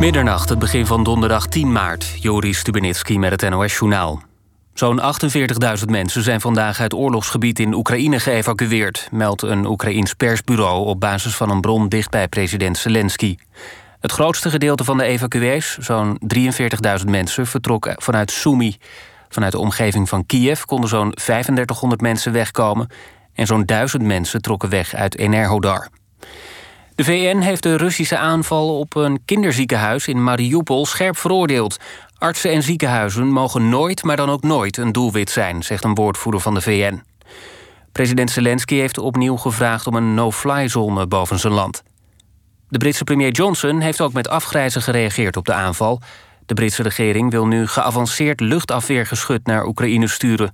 Middernacht, het begin van donderdag 10 maart. Joris Stubenitski met het NOS-journaal. Zo'n 48.000 mensen zijn vandaag uit oorlogsgebied in Oekraïne geëvacueerd... meldt een Oekraïns persbureau op basis van een bron dicht bij president Zelensky. Het grootste gedeelte van de evacuees, zo'n 43.000 mensen, vertrok vanuit Sumy. Vanuit de omgeving van Kiev konden zo'n 3500 mensen wegkomen... en zo'n 1000 mensen trokken weg uit Enerhodar. De VN heeft de Russische aanval op een kinderziekenhuis in Mariupol scherp veroordeeld. Artsen en ziekenhuizen mogen nooit, maar dan ook nooit een doelwit zijn, zegt een woordvoerder van de VN. President Zelensky heeft opnieuw gevraagd om een no-fly-zone boven zijn land. De Britse premier Johnson heeft ook met afgrijzen gereageerd op de aanval. De Britse regering wil nu geavanceerd luchtafweergeschut naar Oekraïne sturen.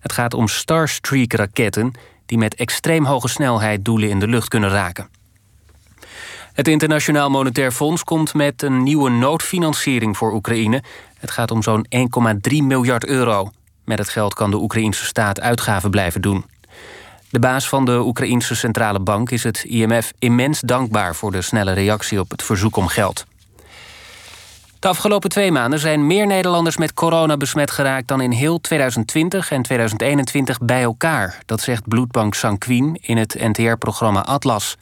Het gaat om Starstreak-raketten die met extreem hoge snelheid doelen in de lucht kunnen raken. Het Internationaal Monetair Fonds komt met een nieuwe noodfinanciering voor Oekraïne. Het gaat om zo'n 1,3 miljard euro. Met het geld kan de Oekraïnse staat uitgaven blijven doen. De baas van de Oekraïnse Centrale Bank is het IMF immens dankbaar voor de snelle reactie op het verzoek om geld. De afgelopen twee maanden zijn meer Nederlanders met corona besmet geraakt dan in heel 2020 en 2021 bij elkaar. Dat zegt bloedbank Sanquin in het NTR-programma Atlas.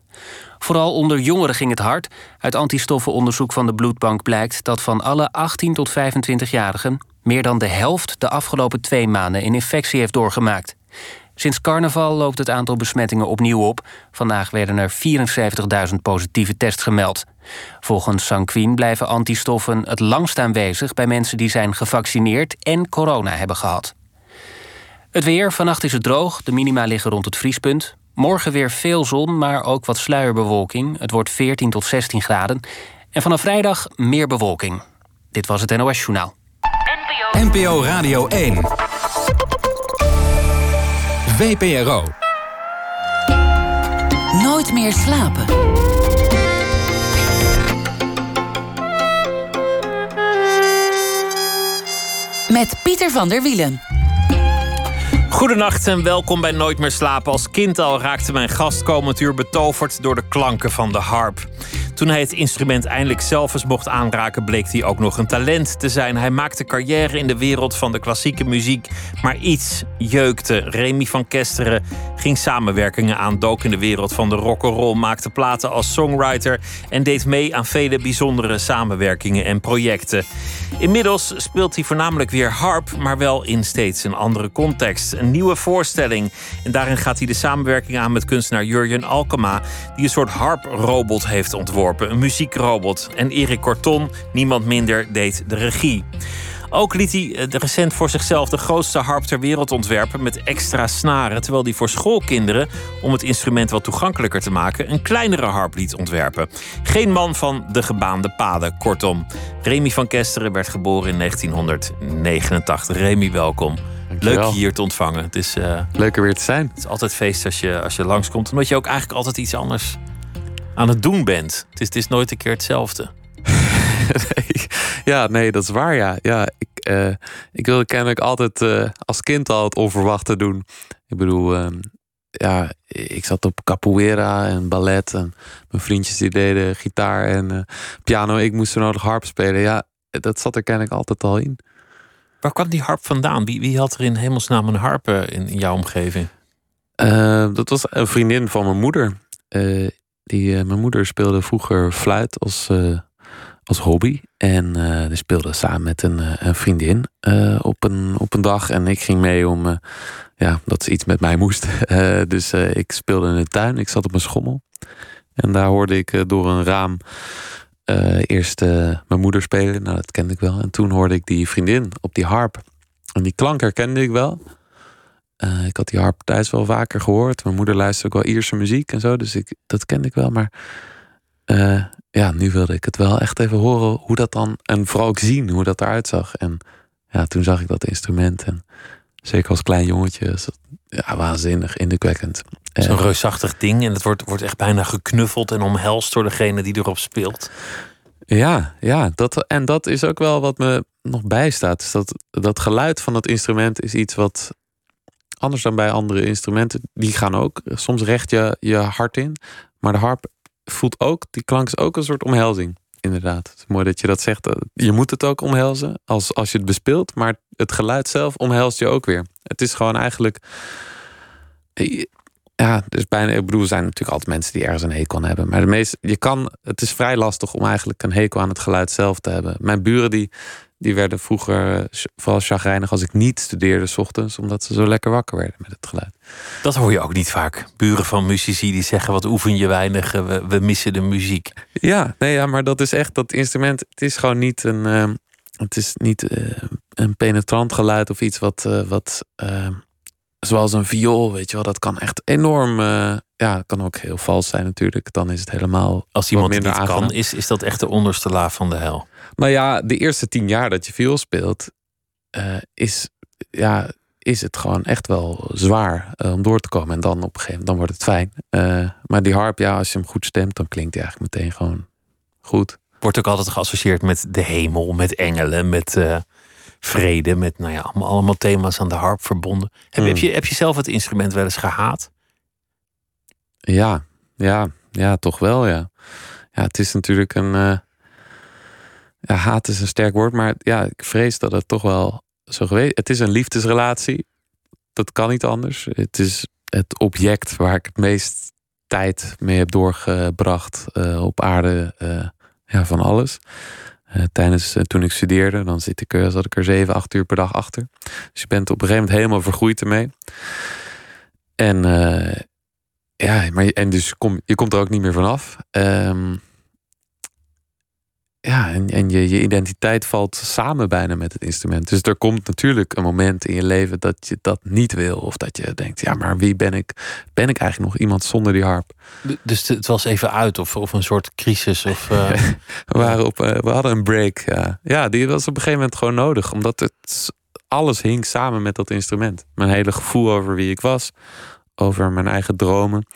Vooral onder jongeren ging het hard. Uit antistoffenonderzoek van de bloedbank blijkt dat van alle 18 tot 25-jarigen meer dan de helft de afgelopen twee maanden een infectie heeft doorgemaakt. Sinds carnaval loopt het aantal besmettingen opnieuw op. Vandaag werden er 74.000 positieve tests gemeld. Volgens Sanquin blijven antistoffen het langst aanwezig bij mensen die zijn gevaccineerd en corona hebben gehad. Het weer, vannacht is het droog, de minima liggen rond het vriespunt. Morgen weer veel zon, maar ook wat sluierbewolking. Het wordt 14 tot 16 graden. En vanaf vrijdag meer bewolking. Dit was het NOS Journaal. NPO, NPO Radio 1. VPRO. Nooit meer slapen. Met Pieter van der Wielen. Goedenacht en welkom bij Nooit meer slapen. Als kind al raakte mijn gast komend uur betoverd door de klanken van de harp. Toen hij het instrument eindelijk zelf eens mocht aanraken, bleek hij ook nog een talent te zijn. Hij maakte carrière in de wereld van de klassieke muziek, maar iets jeukte. Remy van Kesteren ging samenwerkingen aan, dook in de wereld van de rock'n'roll, maakte platen als songwriter en deed mee aan vele bijzondere samenwerkingen en projecten. Inmiddels speelt hij voornamelijk weer harp, maar wel in steeds een andere context. Een nieuwe voorstelling. En daarin gaat hij de samenwerking aan met kunstenaar Jurjen Alkema, die een soort harprobot heeft ontworpen een muziekrobot. En Erik Corton, niemand minder, deed de regie. Ook liet hij eh, recent voor zichzelf de grootste harp ter wereld ontwerpen met extra snaren, terwijl hij voor schoolkinderen, om het instrument wat toegankelijker te maken, een kleinere harp liet ontwerpen. Geen man van de gebaande paden, kortom. Remy van Kesteren werd geboren in 1989. Remy, welkom. Leuk je hier te ontvangen. Het is, uh, Leuk er weer te zijn. Het is altijd feest als je, als je langskomt, omdat je ook eigenlijk altijd iets anders aan het doen bent. Het is, het is nooit een keer hetzelfde. nee. Ja, nee, dat is waar. Ja, ja ik, uh, ik wilde kennelijk altijd uh, als kind al het onverwachte doen. Ik bedoel, uh, ja, ik zat op capoeira en ballet. En mijn vriendjes die deden gitaar en eh, piano. Ik moest zo nodig harp spelen. Ja, dat zat er kennelijk altijd al in. Waar kwam die harp vandaan? Wie, wie had er in hemelsnaam een harp in, in jouw omgeving? dat was een vriendin van mijn moeder. Die, uh, mijn moeder speelde vroeger fluit als, uh, als hobby. En uh, die speelde samen met een, een vriendin op, een, op een dag. En ik ging mee om, ja, dat ze iets met mij moest. dus ik speelde in de tuin. Ik zat op mijn schommel. En daar hoorde ik door een raam eerst mijn moeder spelen. Nou, dat kende ik wel. En toen hoorde ik die vriendin op die harp. En die klank herkende ik wel. Uh, ik had die harp thuis wel vaker gehoord. Mijn moeder luisterde ook wel Ierse muziek en zo. Dus ik, dat kende ik wel. Maar uh, ja, nu wilde ik het wel echt even horen hoe dat dan... En vooral ook zien hoe dat eruit zag. En ja, toen zag ik dat instrument. En zeker als klein jongetje is dat ja, waanzinnig, indrukwekkend. Zo'n reusachtig ding. En het wordt, wordt echt bijna geknuffeld en omhelst door degene die erop speelt. Ja, ja dat, en dat is ook wel wat me nog bijstaat. Dus dat, dat geluid van het instrument is iets wat anders dan bij andere instrumenten. Die gaan ook soms recht je, je hart in. Maar de harp voelt ook, die klank is ook een soort omhelzing. inderdaad. Het is mooi dat je dat zegt. Je moet het ook omhelzen als, als je het bespeelt. Maar het geluid zelf omhelst je ook weer. Het is gewoon eigenlijk... Ja, dus bijna, ik bedoel, er zijn natuurlijk altijd mensen die ergens een hekel aan hebben. Maar de meeste, je kan, het is vrij lastig om eigenlijk een hekel aan het geluid zelf te hebben. Mijn buren die, die werden vroeger vooral chagrijnig als ik niet studeerde s ochtends, omdat ze zo lekker wakker werden met het geluid. Dat hoor je ook niet vaak. Buren van muzici die zeggen: wat oefen je weinig, we, we missen de muziek. Ja, nee, ja, maar dat is echt dat instrument. Het is gewoon niet een, uh, het is niet uh, een penetrant geluid of iets wat, uh, wat zoals een viool, weet je wel, dat kan echt enorm. Ja, kan ook heel vals zijn natuurlijk. Dan is het helemaal. Als iemand het niet kan, is, is dat echt de onderste laag van de hel. Nou ja, de eerste tien jaar dat je viool speelt, uh, is, ja, is het gewoon echt wel zwaar uh, om door te komen. En dan op een gegeven moment dan wordt het fijn. maar die harp, ja, als je hem goed stemt, dan klinkt hij eigenlijk meteen gewoon goed. Wordt ook altijd geassocieerd met de hemel, met engelen, met vrede, met nou ja, allemaal, allemaal thema's aan de harp verbonden. Heb, heb, hmm. je, heb je zelf het instrument wel eens gehaat? Ja, ja, ja, toch wel, ja. Ja, het is natuurlijk een. Uh, ja, haat is een sterk woord, maar ja, ik vrees dat het toch wel zo geweest. Het is een liefdesrelatie. Dat kan niet anders. Het is het object waar ik het meest tijd mee heb doorgebracht uh, op aarde. Uh, ja, van alles. Tijdens toen ik studeerde, dan zit zat ik er zeven, acht uur per dag achter. Dus je bent op een gegeven moment helemaal vergroeid ermee. En ja, maar en dus kom, je komt er ook niet meer vanaf. Um, ja, en, en je, je identiteit valt samen bijna met het instrument. Dus er komt natuurlijk een moment in je leven dat je dat niet wil. Of dat je denkt, ja, maar wie ben ik? Ben ik eigenlijk nog iemand zonder die harp? Dus het was even uit of, of een soort crisis? Of, uh... we, waren op, uh, we hadden een break, ja. Ja, die was op een gegeven moment gewoon nodig. Omdat het, alles hing samen met dat instrument. Mijn hele gevoel over wie ik was over mijn eigen dromen.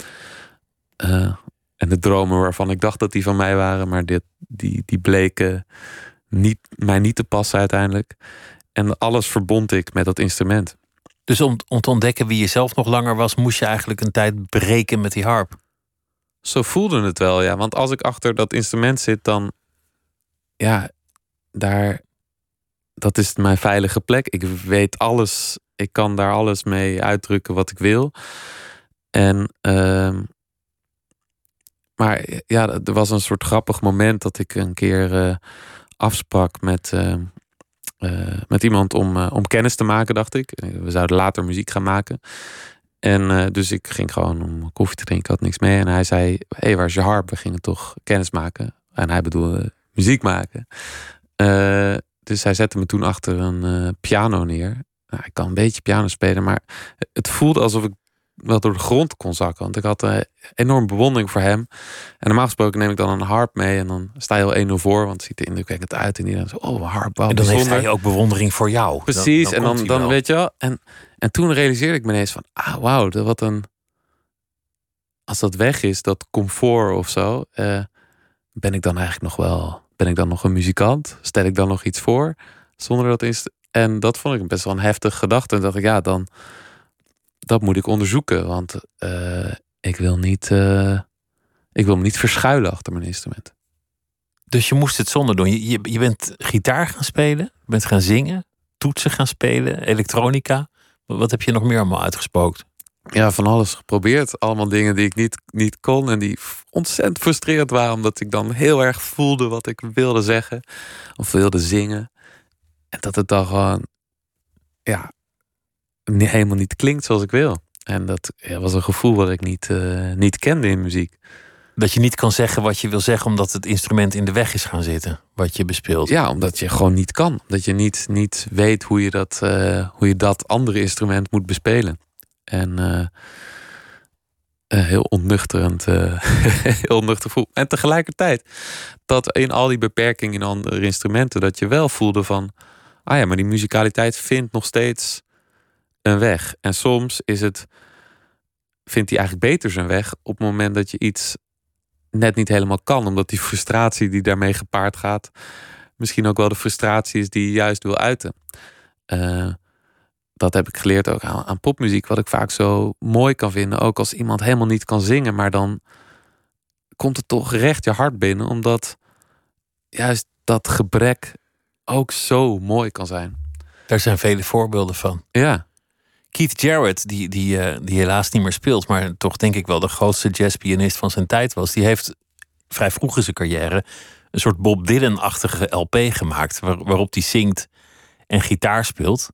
Uh, en de dromen waarvan ik dacht dat die van mij waren, maar dit, die, die bleken niet, mij niet te passen uiteindelijk. En alles verbond ik met dat instrument. Dus om, om te ontdekken wie je zelf nog langer was, moest je eigenlijk een tijd breken met die harp. Zo voelde het wel, ja. Want als ik achter dat instrument zit, dan. Ja, daar. Dat is mijn veilige plek. Ik weet alles ik kan daar alles mee uitdrukken wat ik wil. En, uh, maar ja, er was een soort grappig moment dat ik een keer uh, afsprak met, uh, met iemand om, om kennis te maken, dacht ik. We zouden later muziek gaan maken. En dus ik ging gewoon om koffie te drinken, had niks mee. En hij zei: Hé, hey, waar is je harp? We gingen toch kennis maken. En hij bedoelde muziek maken. Dus hij zette me toen achter een piano neer. Nou, ik kan een beetje piano spelen, maar het voelde alsof ik wel door de grond kon zakken. Want ik had een enorm bewondering voor hem. En normaal gesproken neem ik dan een harp mee. En dan sta je al 1-0 voor, want het ziet er indrukwekkend uit. En die dan zo, oh, harp, wow, En dan heeft hij ook bewondering voor jou. Precies, en dan, dan weet je wel. En, en toen realiseerde ik me ineens van, ah, wauw, wat een... Als dat weg is, dat comfort of zo, eh, ben ik dan eigenlijk nog wel... Ben ik dan nog een muzikant? Stel ik dan nog iets voor? Zonder dat is en dat vond ik best wel een heftige gedachte. En dacht ik, ja, dan dat moet ik onderzoeken. Want uh, ik wil niet. Uh, ik wil me niet verschuilen achter mijn instrument. Dus je moest het zonder doen. Je, je, je bent gitaar gaan spelen, bent gaan zingen, toetsen gaan spelen, elektronica. Wat heb je nog meer allemaal uitgespookt? Ja, van alles geprobeerd. Allemaal dingen die ik niet, niet kon en die ontzettend frustrerend waren, omdat ik dan heel erg voelde wat ik wilde zeggen of wilde zingen. En dat het dan gewoon, ja, helemaal niet klinkt zoals ik wil. En dat ja, was een gevoel wat ik niet, uh, niet kende in muziek. Dat je niet kan zeggen wat je wil zeggen omdat het instrument in de weg is gaan zitten, wat je bespeelt. Ja, omdat je gewoon niet kan. Dat je niet, niet weet hoe je, dat, uh, hoe je dat andere instrument moet bespelen. En uh, heel ontnuchterend, heel onnuchter voel. En tegelijkertijd dat in al die beperkingen in andere instrumenten, dat je wel voelde van ah ja, maar die muzikaliteit vindt nog steeds een weg. En soms is het, vindt hij eigenlijk beter zijn weg op het moment dat je iets net niet helemaal kan, omdat die frustratie die daarmee gepaard gaat, misschien ook wel de frustratie is die je juist wil uiten. Uh, dat heb ik geleerd ook aan, aan, popmuziek, wat ik vaak zo mooi kan vinden. Ook als iemand helemaal niet kan zingen, maar dan komt het toch recht je hart binnen, omdat juist dat gebrek ook zo mooi kan zijn. Daar zijn vele voorbeelden van. Ja. Keith Jarrett, die, die, eh, die helaas niet meer speelt, maar toch denk ik wel de grootste jazzpianist van zijn tijd was, die heeft vrij vroeg in zijn carrière een soort Bob Dylan-achtige LP gemaakt, waar, waarop hij zingt en gitaar speelt.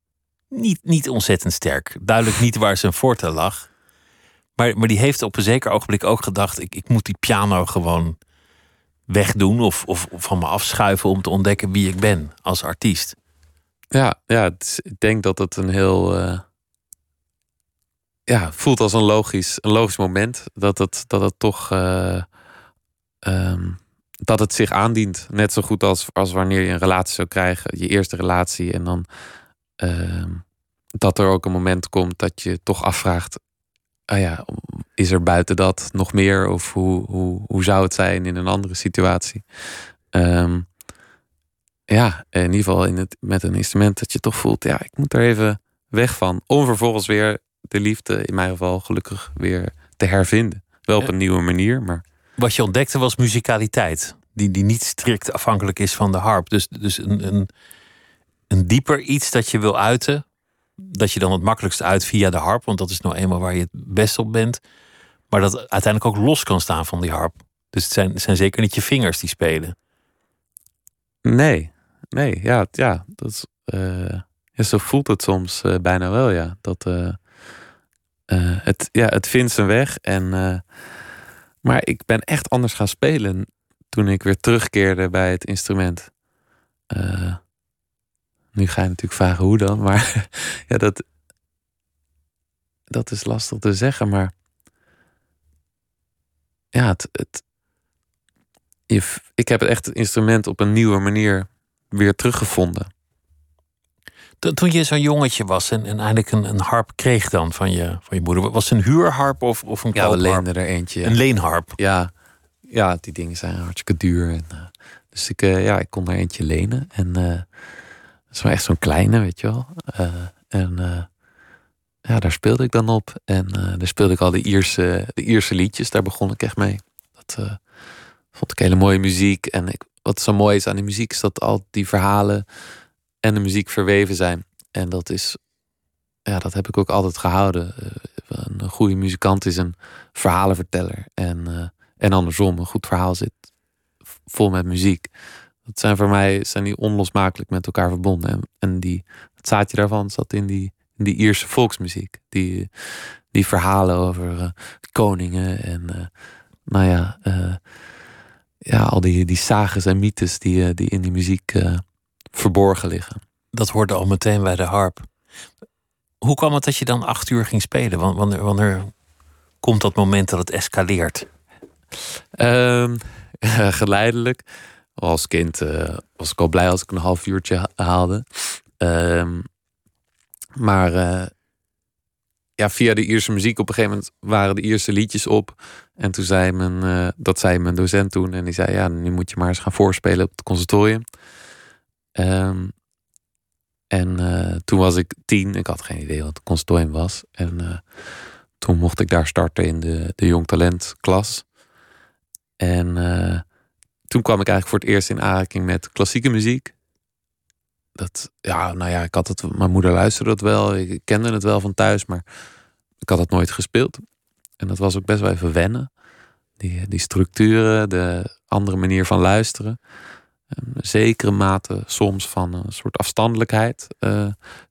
Niet, niet ontzettend sterk. Duidelijk niet waar zijn forte lag. Maar, maar die heeft op een zeker ogenblik ook gedacht: ik, ik moet die piano gewoon wegdoen of, of, van me afschuiven om te ontdekken wie ik ben als artiest. Ja, ja ik denk dat het een heel. Uh, ja, voelt als een logisch, een logisch moment. Dat het, dat het toch. Uh, um, dat het zich aandient. Net zo goed als, als wanneer je een relatie zou krijgen, je eerste relatie. En dan uh, dat er ook een moment komt dat je toch afvraagt: ah ja, is er buiten dat nog meer? Of hoe, hoe, hoe zou het zijn in een andere situatie? Um, ja, in ieder geval in het, met een instrument dat je toch voelt, ja, ik moet er even weg van. Om vervolgens weer de liefde, in mijn geval gelukkig weer te hervinden. Wel op een nieuwe manier, maar wat je ontdekte was muzikaliteit. Die, die niet strikt afhankelijk is van de harp. Dus, dus een, een, een dieper iets dat je wil uiten. Dat je dan het makkelijkst uit via de harp. Want dat is nou eenmaal waar je het best op bent. Maar dat uiteindelijk ook los kan staan van die harp. Dus het zijn, zijn zeker niet je vingers die spelen. Nee, nee, ja, ja, dat is, uh, ja zo voelt het soms uh, bijna wel, ja. Dat uh, het, ja, het vindt zijn weg en maar ik ben echt anders gaan spelen toen ik weer terugkeerde bij het instrument. Nu ga je natuurlijk vragen hoe dan, maar ja, dat, dat is lastig te zeggen. Maar ja, het, het, je, ik heb echt het instrument op een nieuwe manier weer teruggevonden. Toen je zo'n jongetje was en, en eigenlijk een, een harp kreeg dan van je, van je moeder, was het een huurharp of, of een Ja, we leenden er eentje. Een leenharp? Ja, ja die dingen zijn hartstikke duur. En, uh, dus ik, uh, ja, ik kon er eentje lenen. En uh, dat is wel echt zo'n kleine, weet je wel. en ja, daar speelde ik dan op. En daar speelde ik al de Ierse, de Ierse liedjes. Daar begon ik echt mee. Dat vond ik hele mooie muziek. En ik, wat zo mooi is aan die muziek, is dat al die verhalen en de muziek verweven zijn. En dat is, ja, dat heb ik ook altijd gehouden. Eh, een goede muzikant is een verhalenverteller. En, en andersom, een goed verhaal zit vol met muziek. Dat zijn voor mij zijn die onlosmakelijk met elkaar verbonden. En, en die, het zaadje daarvan zat in die, in die Ierse volksmuziek. Die, die verhalen over uh, koningen en nou ja, ja, al die, die sages en mythes die, die in die muziek verborgen liggen. Dat hoorde al meteen bij de harp. Hoe kwam het dat je dan acht uur ging spelen? Wanneer, wanneer komt dat moment dat het escaleert? Um, geleidelijk. Als kind uh, was ik al blij als ik een half uurtje haalde. Um, maar uh, ja, via de Ierse muziek op een gegeven moment waren de Ierse liedjes op. En toen zei mijn, uh, dat zei mijn docent toen. En die zei, ja, nu moet je maar eens gaan voorspelen op het conservatorium. Um, en toen was ik tien. Ik had geen idee wat conservatorium was. En toen mocht ik daar starten in de, de jong talent klas. En toen kwam ik eigenlijk voor het eerst in aanraking met klassieke muziek. Dat, ja, nou ja, ik had het, mijn moeder luisterde het wel. Ik kende het wel van thuis, maar ik had het nooit gespeeld. En dat was ook best wel even wennen. Die, die structuren, de andere manier van luisteren zekere mate soms van een soort afstandelijkheid. Uh,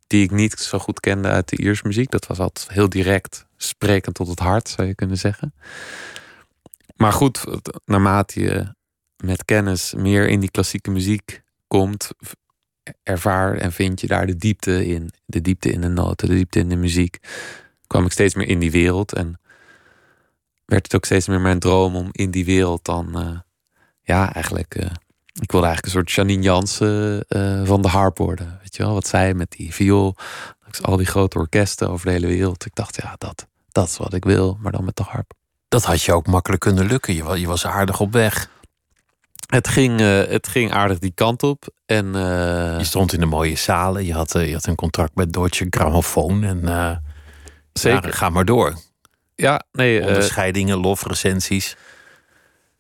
die ik niet zo goed kende uit de Ierse muziek. Dat was altijd heel direct, sprekend tot het hart, zou je kunnen zeggen. Maar goed, naarmate je met kennis meer in die klassieke muziek komt, ervaar en vind je daar de diepte in. De diepte in de noten, de diepte in de muziek. Kwam ik steeds meer in die wereld en werd het ook steeds meer mijn droom om in die wereld dan, uh, ja, eigenlijk uh, ik wilde eigenlijk een soort Janine Jansen uh, van de harp worden. Weet je wel, wat zij met die viool. Al die grote orkesten over de hele wereld. Ik dacht, ja, dat, dat is wat ik wil, maar dan met de harp. Dat had je ook makkelijk kunnen lukken. Je was, je was aardig op weg. Het ging, uh, het ging aardig die kant op. En, uh, je stond in de mooie zalen. Je had, je had een contract met Deutsche Grammophon. En Zeker. Ga maar door. Ja, nee. Onderscheidingen, lofrecensies.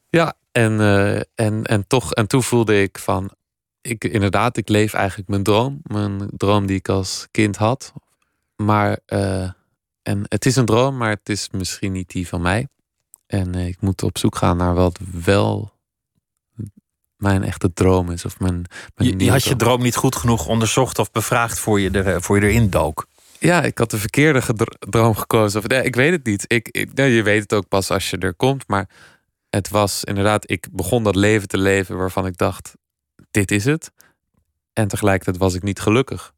Ja, En, en, en toch, en toen voelde ik van, ik, inderdaad, ik leef eigenlijk mijn droom. Mijn droom die ik als kind had. Maar, en het is een droom, maar het is misschien niet die van mij. En ik moet op zoek gaan naar wat wel mijn echte droom is. Of mijn, mijn je, je had je droom niet goed genoeg onderzocht of bevraagd voor je, er, voor je erin dook. Ja, ik had de verkeerde droom gekozen. Of, nee, ik weet het niet. Ik, je weet het ook pas als je er komt. Maar het was inderdaad, ik begon dat leven te leven waarvan ik dacht: dit is het. En tegelijkertijd was ik niet gelukkig.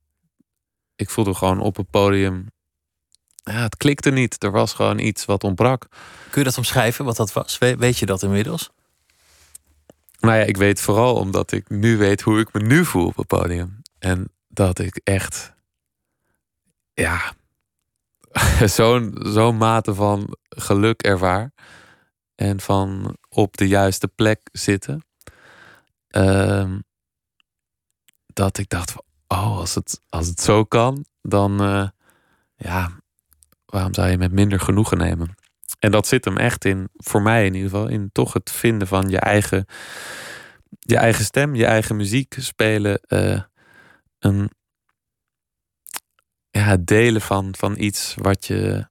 Ik voelde gewoon op het podium. Ja, het klikte niet. Er was gewoon iets wat ontbrak. Kun je dat omschrijven, wat dat was? weet je dat inmiddels? Nou ja, ik weet vooral omdat ik nu weet hoe ik me nu voel op het podium. En dat ik echt, ja, zo'n zo'n mate van geluk ervaar. En van op de juiste plek zitten. Ehm, dat ik dacht, oh, als het, als het zo kan, dan uh, ja, waarom zou je met minder genoegen nemen? En dat zit hem echt in, voor mij in ieder geval, in toch het vinden van je eigen, je eigen stem, je eigen muziek spelen. Uh, een, ja, delen van, van iets wat je.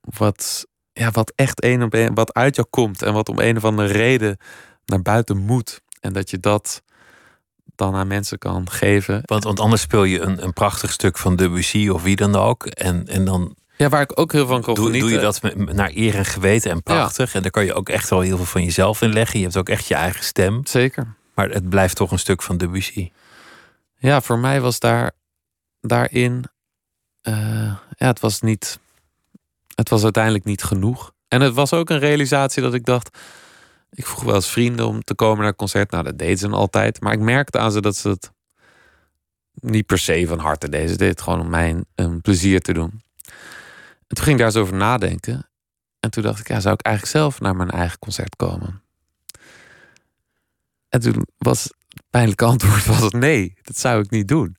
Wat, ja, wat echt een op een, wat uit jou komt en wat om een of andere reden naar buiten moet. En dat je dat dan aan mensen kan geven. Want, want anders speel je een, een prachtig stuk van Debussy of wie dan ook. En, en dan ja, waar ik ook heel van kon doe, Doe je dat met, naar eer en geweten en prachtig. En daar kan je ook echt wel heel veel van jezelf in leggen. Je hebt ook echt je eigen stem. Zeker. Maar het blijft toch een stuk van Debussy. Ja, voor mij was daar daarin... Uh, ja, het was niet... Het was uiteindelijk niet genoeg. En het was ook een realisatie dat ik dacht... Ik vroeg wel eens vrienden om te komen naar het concert. Nou, dat deden ze altijd. Maar ik merkte aan ze dat ze het niet per se van harte deden. Ze deden het gewoon om mij een plezier te doen. En toen ging ik daar eens over nadenken. En toen dacht ik, ja, zou ik eigenlijk zelf naar mijn eigen concert komen? En toen was het pijnlijke antwoord was het nee, dat zou ik niet doen.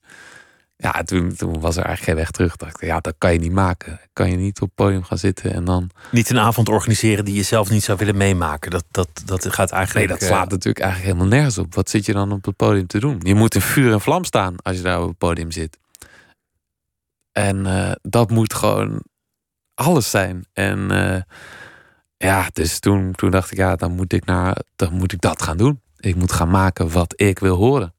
Ja, toen, toen was er eigenlijk geen weg terug. Dacht ik, ja, dat kan je niet maken. Kan je niet op het podium gaan zitten en dan. Niet een avond organiseren die je zelf niet zou willen meemaken. Dat, dat, dat gaat eigenlijk. Nee, dat slaat uh... natuurlijk eigenlijk helemaal nergens op. Wat zit je dan op het podium te doen? Je moet in vuur en vlam staan als je daar op het podium zit. En uh, dat moet gewoon alles zijn. En uh, ja, dus toen, toen dacht ik, ja, dan moet ik, naar, dan moet ik dat gaan doen. Ik moet gaan maken wat ik wil horen.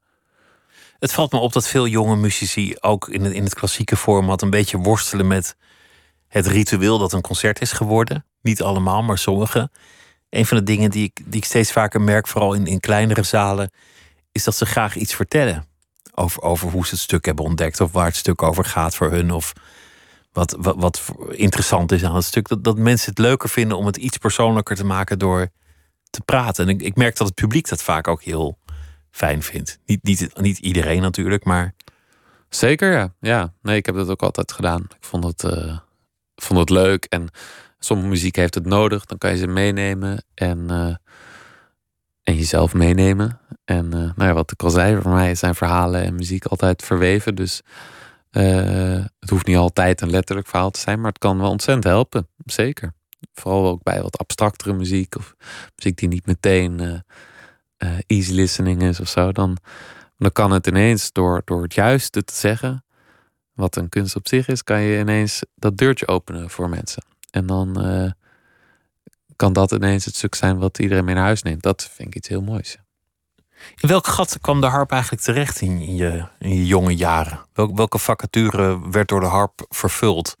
Het valt me op dat veel jonge muzici ook in het, in het klassieke format een beetje worstelen met het ritueel dat een concert is geworden. Niet allemaal, maar sommige. Een van de dingen die ik, die ik steeds vaker merk, vooral in, in kleinere zalen, is dat ze graag iets vertellen. Over, over hoe ze het stuk hebben ontdekt, of waar het stuk over gaat voor hun. Of wat, wat, interessant is aan het stuk. Dat, dat mensen het leuker vinden om het iets persoonlijker te maken door te praten. En ik, ik merk dat het publiek dat vaak ook heel fijn vindt. Niet, niet, niet iedereen natuurlijk, maar. Zeker, ja. ja. Nee, ik heb dat ook altijd gedaan. Ik vond het, uh, vond het leuk. En sommige muziek heeft het nodig. Dan kan je ze meenemen en, uh, en jezelf meenemen. En uh, nou ja, wat ik al zei, voor mij zijn verhalen en muziek altijd verweven. Dus uh, het hoeft niet altijd een letterlijk verhaal te zijn, maar het kan wel ontzettend helpen. Zeker. Vooral ook bij wat abstractere muziek of muziek die niet meteen uh, uh, easy listening is of zo. Dan, dan kan het ineens door, door het juiste te zeggen, wat een kunst op zich is, kan je ineens dat deurtje openen voor mensen. En dan kan dat ineens het stuk zijn wat iedereen mee naar huis neemt. Dat vind ik iets heel moois. In welk gat kwam de harp eigenlijk terecht in je, in je jonge jaren? welke vacature werd door de harp vervuld?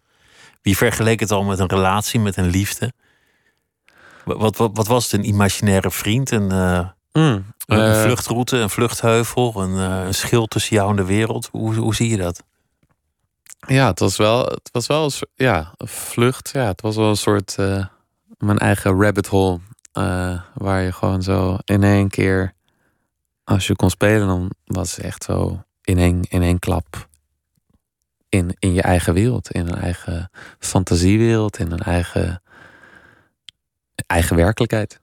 Wie vergeleek het al met een relatie, met een liefde? Wat, wat, wat was het? Een imaginaire vriend? Een, uh, een uh, vluchtroute, een vluchtheuvel, een, uh, een schild tussen jou en de wereld? Hoe, hoe zie je dat? Ja, het was wel, het was wel een, ja, een vlucht. Ja, het was wel een soort mijn eigen rabbit hole. waar je gewoon zo in één keer als je kon spelen, dan was het echt zo in één, in één klap in, in je eigen wereld, in een eigen fantasiewereld, in een eigen, eigen werkelijkheid.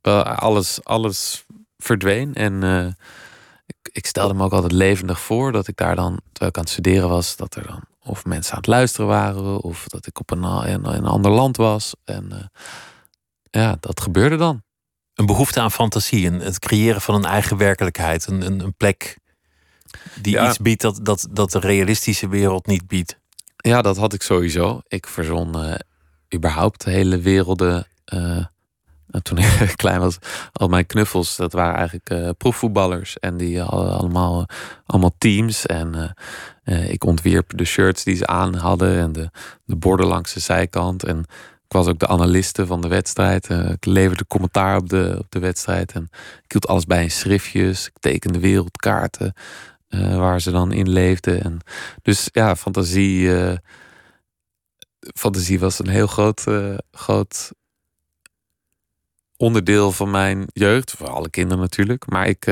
Alles, alles verdween en uh, ik, ik, stelde me ook altijd levendig voor dat ik daar dan, terwijl ik aan het studeren was, dat er dan of mensen aan het luisteren waren of dat ik op een, in, een ander land was. En uh, ja, dat gebeurde dan. Een behoefte aan fantasie, en het creëren van een eigen werkelijkheid, een, een, een plek die iets biedt dat, dat, dat de realistische wereld niet biedt. Ja, dat had ik sowieso. Ik verzon uh, überhaupt hele werelden. Uh, toen ik klein was, al mijn knuffels, dat waren eigenlijk uh, proefvoetballers. En die hadden allemaal, allemaal teams. En ik ontwierp de shirts die ze aan hadden en de, de borden langs de zijkant. En was ook de analiste van de wedstrijd. ik leverde commentaar op de, op de wedstrijd. En ik hield alles bij in schriftjes. Ik tekende wereldkaarten. Uh, waar ze dan in leefden. En dus ja, fantasie, uh, fantasie was een heel groot, uh, groot onderdeel van mijn jeugd. Voor alle kinderen natuurlijk. Maar ik,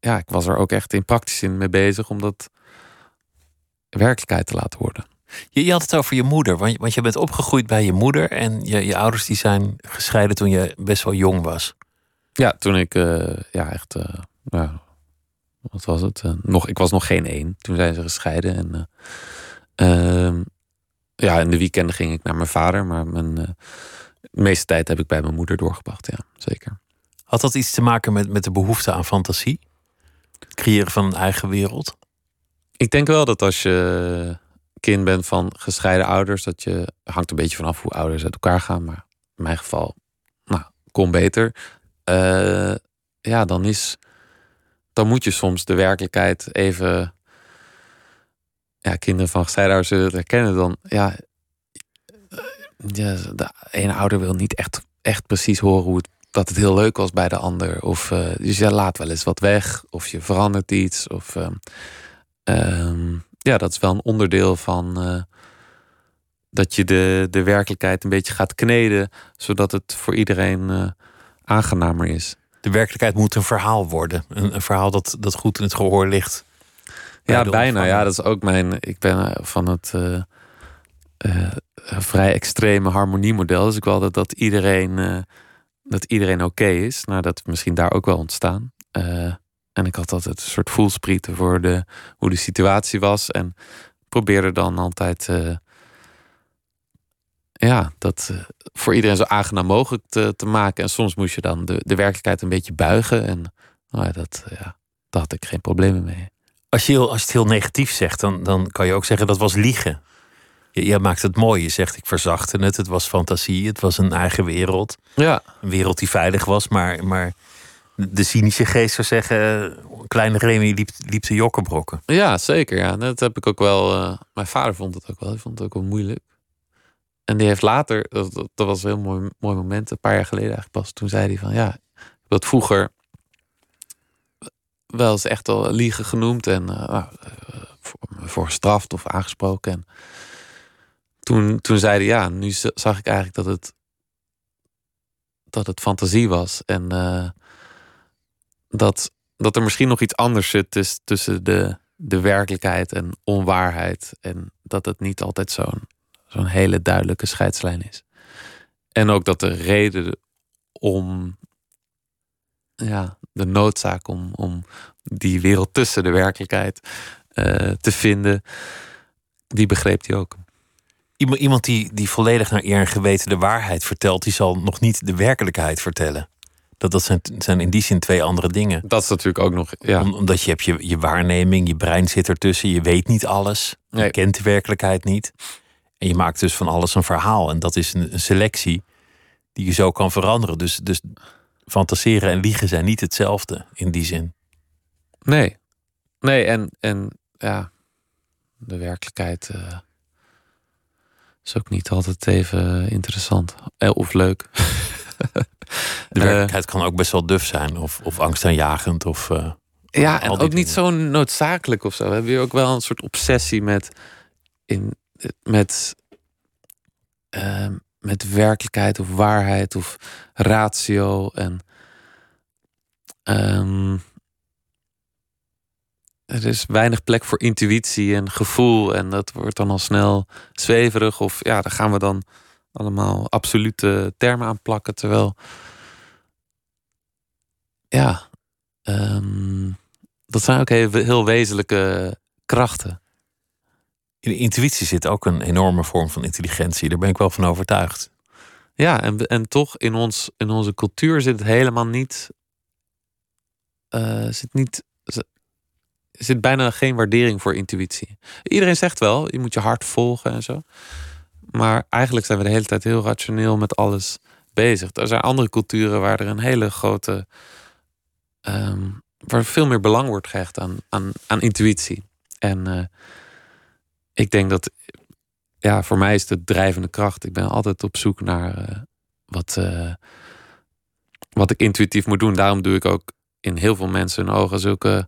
ja, ik was er ook echt in praktisch zin mee bezig om dat werkelijkheid te laten worden. Je, je had het over je moeder, want je, want je bent opgegroeid bij je moeder en je, je ouders die zijn gescheiden toen je best wel jong was. Ja, toen ik ja, echt ja, wat was het? Uh, nog, ik was nog geen één. Toen zijn ze gescheiden. En, uh, ja, in de weekenden ging ik naar mijn vader. Maar mijn, de meeste tijd heb ik bij mijn moeder doorgebracht. Ja, zeker. Had dat iets te maken met, met de behoefte aan fantasie? Het creëren van een eigen wereld? Ik denk wel dat als je kind bent van gescheiden ouders, dat je hangt een beetje vanaf hoe ouders uit elkaar gaan. Maar in mijn geval, nou, kon beter. Uh, ja, dan is dan moet je soms de werkelijkheid even. Ja, kinderen van gescheiden zullen het herkennen. Dan ja, ja, de ene ouder wil niet echt, echt precies horen hoe het, dat het heel leuk was bij de ander. Of uh, dus je laat wel eens wat weg, of je verandert iets. Of, uh, uh, ja, dat is wel een onderdeel van eh, dat je de, de werkelijkheid een beetje gaat kneden, zodat het voor iedereen eh, aangenamer is de werkelijkheid moet een verhaal worden. Een, een verhaal dat, dat goed in het gehoor ligt. Ja, bijna. Ja, dat is ook mijn. Ik ben eh, van het uh, vrij extreme harmoniemodel. Dus ik wil dat, dat iedereen, dat iedereen oké is. Nou, dat misschien daar ook wel ontstaan. En ik had altijd een soort voelsprieten voor de, hoe de situatie was. En probeerde dan altijd ja, dat uh, voor iedereen zo aangenaam mogelijk te, te, maken. En soms moest je dan de, de werkelijkheid een beetje buigen. En nou ja, dat, ja, daar had ik geen problemen mee. Als je, heel, als je het heel negatief zegt, dan, dan kan je ook zeggen dat was liegen. Je, je maakt het mooi. Je zegt ik verzachtte het. Het was fantasie. Het was een eigen wereld. Ja. Een wereld die veilig was. Maar, maar de cynische geest zou zeggen... kleine Remy liep, liep te jokkenbrokken. Ja, zeker. Ja. Dat heb ik ook wel... Uh, mijn vader vond het ook wel. Hij vond het ook wel moeilijk. En die heeft later, dat, dat was een heel mooi, mooi moment, een paar jaar geleden eigenlijk pas. Toen zei hij van ja, dat vroeger wel eens echt al liegen genoemd en uh, voor, voor gestraft of aangesproken. En toen, toen zei hij ja, nu zag ik eigenlijk dat het, dat het fantasie was. En dat, dat er misschien nog iets anders zit tussen de, de werkelijkheid en onwaarheid. En dat het niet altijd zo'n zo'n hele duidelijke scheidslijn is. En ook dat de reden om ja, de noodzaak om, om die wereld tussen de werkelijkheid uh, te vinden, die begreep hij ook. Iemand die, die volledig naar eer en geweten de waarheid vertelt, die zal nog niet de werkelijkheid vertellen. Dat, dat zijn, zijn in die zin twee andere dingen. Dat is natuurlijk ook nog. Ja. Om, omdat je hebt je, je waarneming, je brein zit ertussen, je weet niet alles. Je nee. kent de werkelijkheid niet. En je maakt dus van alles een verhaal. En dat is een, een selectie die je zo kan veranderen. Dus, dus fantaseren en liegen zijn niet hetzelfde in die zin. Nee. Nee, en, en ja, de werkelijkheid uh, is ook niet altijd even interessant eh, of leuk. de werkelijkheid kan ook best wel duf zijn of, of angstaanjagend. Of, uh, ja, en ook dingen. niet zo noodzakelijk of zo. We hebben hier ook wel een soort obsessie met in met, uh, met werkelijkheid of waarheid of ratio. En um, er is weinig plek voor intuïtie en gevoel. En dat wordt dan al snel zweverig. Of ja, daar gaan we dan allemaal absolute termen aan plakken. Terwijl, ja, um, dat zijn ook heel, heel wezenlijke krachten in de intuïtie zit ook een enorme vorm van intelligentie. Daar ben ik wel van overtuigd. Ja, en, en toch in, ons, in onze cultuur zit het helemaal niet. Uh, zit niet. zit bijna geen waardering voor intuïtie. Iedereen zegt wel, je moet je hart volgen en zo. Maar eigenlijk zijn we de hele tijd heel rationeel met alles bezig. Er zijn andere culturen waar er een hele grote. Um, waar veel meer belang wordt gehecht aan, aan, aan intuïtie. En uh, ik denk dat ja, voor mij is de drijvende kracht. Ik ben altijd op zoek naar uh, wat, uh, wat ik intuïtief moet doen. Daarom doe ik ook in heel veel mensen hun ogen zulke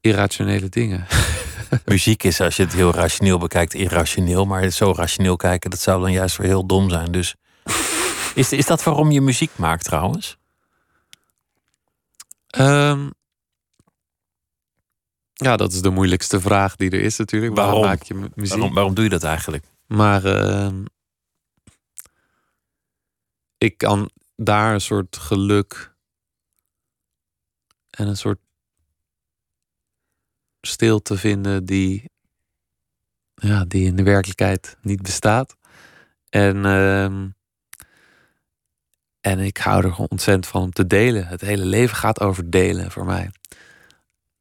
irrationele dingen. Muziek is, als je het heel rationeel bekijkt, irrationeel. Maar zo rationeel kijken, dat zou dan juist weer heel dom zijn. Dus is, is dat waarom je muziek maakt trouwens? Um, ja, dat is de moeilijkste vraag die er is natuurlijk. Waarom, waarom maak je muziek? Waarom, waarom doe je dat eigenlijk? Maar uh, ik kan daar een soort geluk en een soort stilte vinden die, ja, die in de werkelijkheid niet bestaat. En, uh, en ik hou er ontzettend van om te delen. Het hele leven gaat over delen voor mij.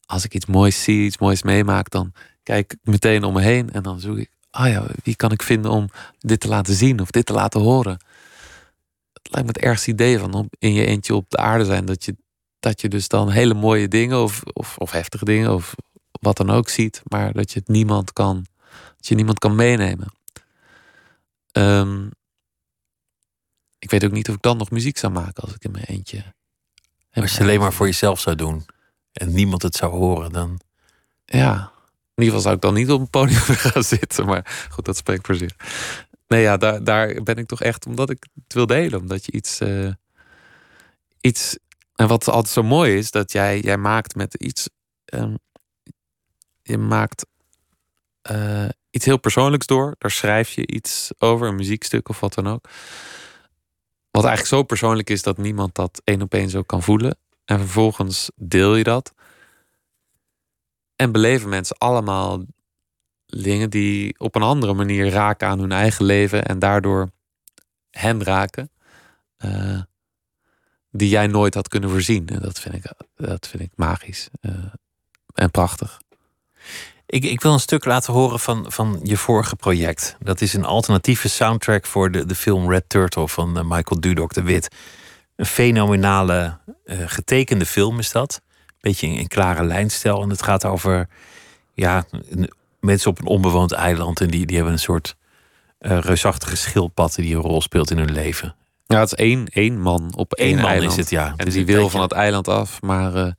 Als ik iets moois zie, iets moois meemaak, dan kijk ik meteen om me heen en dan zoek ik ah ja, wie kan ik vinden om dit te laten zien of dit te laten horen? Het lijkt me het ergste idee van om in je eentje op de aarde zijn. Dat je, dat je dus dan hele mooie dingen of, of, of heftige dingen of wat dan ook ziet. Maar dat je het niemand kan, dat je niemand kan meenemen. Um, ik weet ook niet of ik dan nog muziek zou maken als ik in mijn eentje. Als je alleen maar voor jezelf zou doen en niemand het zou horen, dan. Ja, in ieder geval zou ik dan niet op een podium gaan zitten. Maar goed, dat spreekt voor zich. Nee, ja, daar, daar ben ik toch echt omdat ik het wil delen. Omdat je iets. Uh, iets en wat altijd zo mooi is, dat jij, jij maakt met iets. Um, je maakt uh, iets heel persoonlijks door. Daar schrijf je iets over, een muziekstuk of wat dan ook. Wat eigenlijk zo persoonlijk is dat niemand dat één op één zo kan voelen. En vervolgens deel je dat. En beleven mensen allemaal dingen die op een andere manier raken aan hun eigen leven en daardoor hen raken. Uh, die jij nooit had kunnen voorzien. En dat vind ik, dat vind ik magisch uh, en prachtig. Ik, ik, wil een stuk laten horen van, van je vorige project. Dat is een alternatieve soundtrack voor de, de film Red Turtle van uh, Michael Dudok de Wit. Een fenomenale getekende film is dat beetje in, klare lijnstijl. En het gaat over ja, mensen op een onbewoond eiland. En die, die hebben een soort uh, reusachtige schildpad die een rol speelt in hun leven. Ja, het is één, één man op één, man eiland. is het, ja. En die wil van het eiland af, maar uh,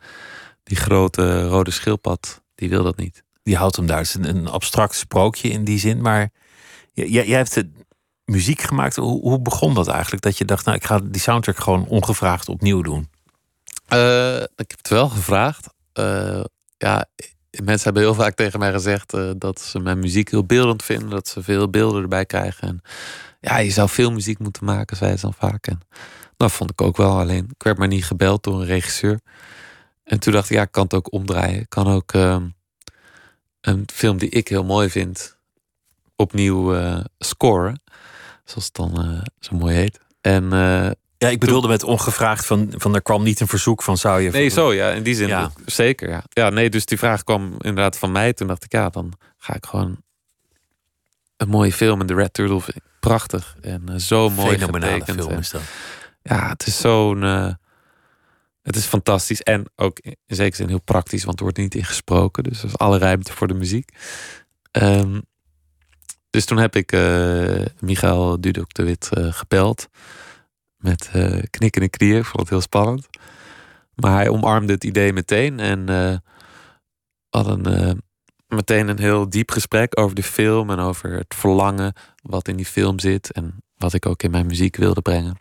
die grote rode schildpad, die wil dat niet. Die houdt hem daar. Het is een, een abstract sprookje in die zin. Maar jij, jij hebt de muziek gemaakt. Hoe, hoe begon dat eigenlijk? Dat je dacht, nou, ik ga die soundtrack gewoon ongevraagd opnieuw doen. Uh, ik heb het wel gevraagd. Uh, ja, mensen hebben heel vaak tegen mij gezegd uh, dat ze mijn muziek heel beeldend vinden. Dat ze veel beelden erbij krijgen. En ja, je zou veel muziek moeten maken, zei ze dan vaak. En dat vond ik ook wel. Alleen, ik werd maar niet gebeld door een regisseur. En toen dacht ik, ja, ik kan het ook omdraaien. Ik kan ook ehm, een film die ik heel mooi vind opnieuw scoren. Zoals het dan zo mooi heet. En ja, ik bedoelde met ongevraagd van, van er kwam niet een verzoek van zou je. Nee, zo ja, in die zin ja. zeker. Ja. ja, nee, dus die vraag kwam inderdaad van mij. Toen dacht ik, ja, dan ga ik gewoon een mooie film. En de Red Turtle prachtig en zo mooi Fenomenale film is dat. Ja, het is zo'n. Het is fantastisch en ook in zekere zin heel praktisch, want er wordt niet ingesproken. Dus er is alle ruimte voor de muziek. Um, dus toen heb ik uh, Michael Dudok de Wit gebeld met uh, knikkende knieën. Ik vond het heel spannend. Maar hij omarmde het idee meteen en uh, hadden meteen een heel diep gesprek over de film en over het verlangen wat in die film zit en wat ik ook in mijn muziek wilde brengen.